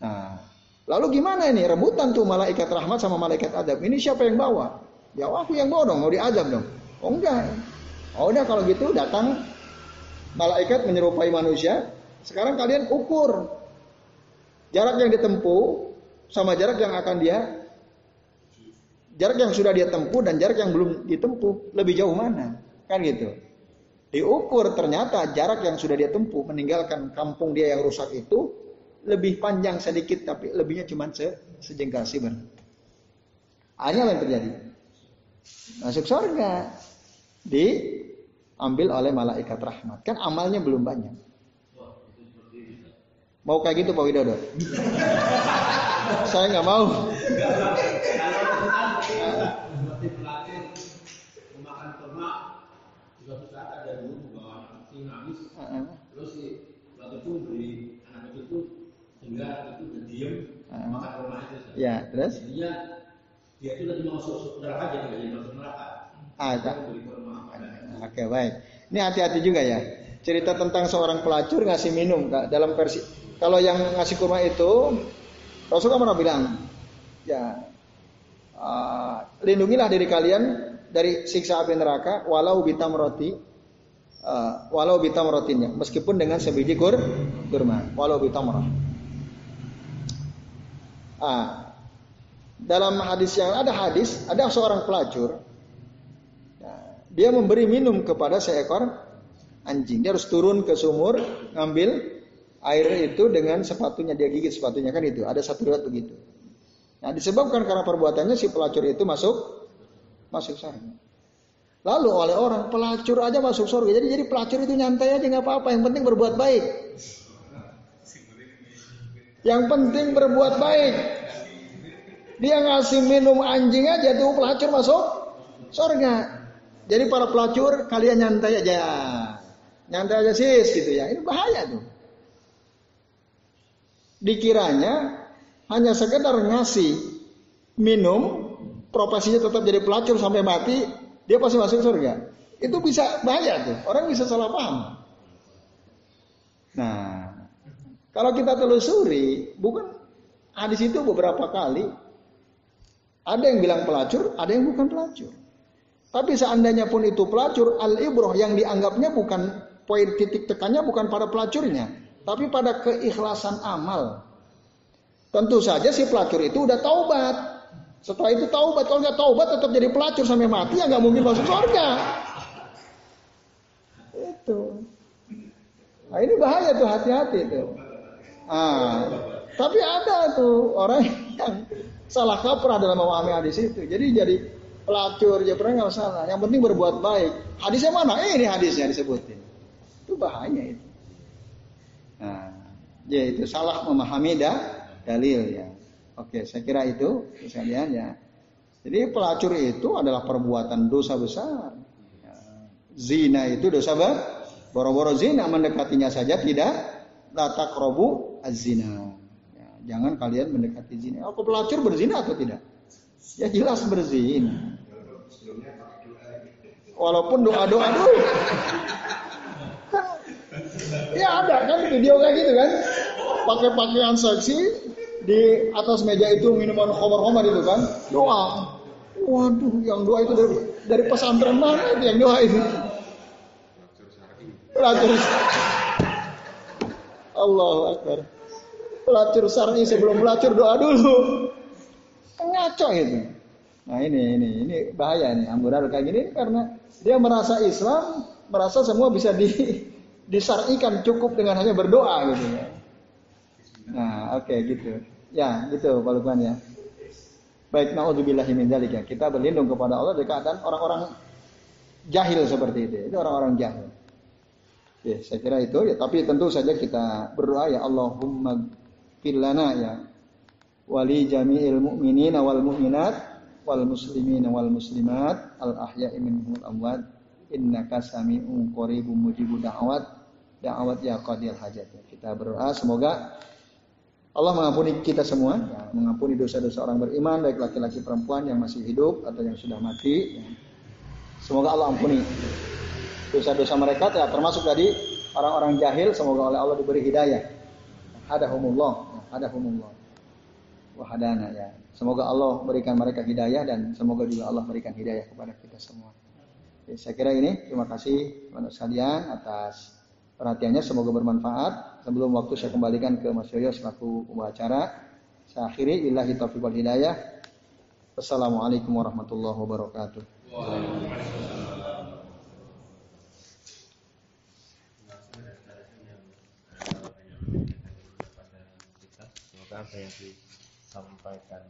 Nah, lalu gimana ini? Rebutan tuh malaikat rahmat sama malaikat adab. Ini siapa yang bawa? Ya aku yang bawa dong, mau diajab dong. Oh enggak. Oh udah kalau gitu datang malaikat menyerupai manusia. Sekarang kalian ukur jarak yang ditempuh sama jarak yang akan dia jarak yang sudah dia tempuh dan jarak yang belum ditempuh lebih jauh mana? Kan gitu. Diukur ternyata jarak yang sudah dia tempuh meninggalkan kampung dia yang rusak itu lebih panjang sedikit tapi lebihnya cuma se sejengkal siber. Hanya yang terjadi masuk surga diambil oleh malaikat rahmat. Kan amalnya belum banyak. Mau kayak gitu Pak Widodo? Saya nggak mau. Terus? Si waktu itu beri anak itu sehingga itu diam makan rumah itu ya terus dia itu lagi masuk neraka. Jadi nggak masuk neraka. Ada. Oke baik. Ini hati-hati juga ya. Cerita tentang seorang pelacur ngasih minum dalam versi. Kalau yang ngasih kurma itu Rasulullah pernah bilang, ya uh, lindungilah diri kalian dari siksa api neraka walau bitam roti uh, walau bitam rotinya meskipun dengan sebiji kur kurma walau bitam roti. Ah, dalam hadis yang ada hadis, ada seorang pelacur. Dia memberi minum kepada seekor anjing. Dia harus turun ke sumur, ngambil air itu dengan sepatunya dia gigit sepatunya kan itu. Ada satu riwayat begitu. Nah, disebabkan karena perbuatannya si pelacur itu masuk masuk surga. Lalu oleh orang pelacur aja masuk surga. Jadi jadi pelacur itu nyantai aja nggak apa-apa. Yang penting berbuat baik. Yang penting berbuat baik. Dia ngasih minum anjing aja tuh pelacur masuk surga. Jadi para pelacur kalian nyantai aja. Nyantai aja sis gitu ya. Ini bahaya tuh. Dikiranya hanya sekedar ngasih minum, profesinya tetap jadi pelacur sampai mati, dia pasti masuk surga. Itu bisa bahaya tuh. Orang bisa salah paham. Nah, kalau kita telusuri, bukan hadis itu beberapa kali ada yang bilang pelacur, ada yang bukan pelacur. Tapi seandainya pun itu pelacur, al-ibroh yang dianggapnya bukan poin titik tekannya bukan pada pelacurnya, tapi pada keikhlasan amal. Tentu saja si pelacur itu udah taubat. Setelah itu taubat, kalau nggak taubat tetap jadi pelacur sampai mati ya nggak mungkin masuk surga. Itu. Nah ini bahaya tuh hati-hati tuh. Ah, tapi ada tuh orang [laughs] yang salah kaprah dalam memahami hadis itu. Jadi jadi pelacur, ya pernah nggak salah. Yang penting berbuat baik. Hadisnya mana? Eh ini hadisnya disebutin. Itu bahaya itu. Nah, ya itu salah memahami dah dalil ya. Oke, saya kira itu sekalian ya. Jadi pelacur itu adalah perbuatan dosa besar. Ya. Zina itu dosa besar. Boro-boro zina mendekatinya saja tidak latak robu azina. Ya, jangan kalian mendekati zina. Aku pelacur berzina atau tidak? Ya jelas berzina. Walaupun doa-doa dulu. ya ada kan video kayak gitu kan. Pakai pakaian seksi di atas meja itu minuman khamar-khamar itu kan. Doa. Waduh, yang doa itu dari, dari pesantren mana itu yang doa itu? Pelacur. Allah Akbar. Pelacur sarni sebelum pelacur doa dulu. Ngaco itu. Nah ini ini ini bahaya nih amburadul kayak gini karena dia merasa Islam, merasa semua bisa di [laughs] disarikan cukup dengan hanya berdoa gitu ya. Nah, oke okay, gitu. Ya, gitu Pak Lukman ya. Baik, naudzubillah min ya. Kita berlindung kepada Allah dari keadaan orang-orang jahil seperti itu. Itu orang-orang jahil. Ya, saya kira itu ya, tapi tentu saja kita berdoa ya Allahumma filana ya wali jami'il mu'minina wal mu'minat wal muslimin wal muslimat al ahya'i minhum amwat innaka sami'un qaribun mujibud da'wat da'wat ya qadil hajat. Kita berdoa semoga Allah mengampuni kita semua, ya, mengampuni dosa-dosa orang beriman, baik laki-laki perempuan yang masih hidup atau yang sudah mati. Semoga Allah ampuni dosa-dosa mereka, ya, termasuk tadi orang-orang jahil, semoga oleh Allah diberi hidayah. Hadahumullah, hadahumullah. Wahadana ya. Semoga Allah berikan mereka hidayah dan semoga juga Allah berikan hidayah kepada kita semua. Oke, saya kira ini terima kasih teman sekalian atas perhatiannya semoga bermanfaat. Sebelum waktu saya kembalikan ke Mas Yoyo selaku pembicara. Saya akhiri illahi taufiq wal hidayah. Wassalamualaikum warahmatullahi wabarakatuh. Semoga apa yang disampaikan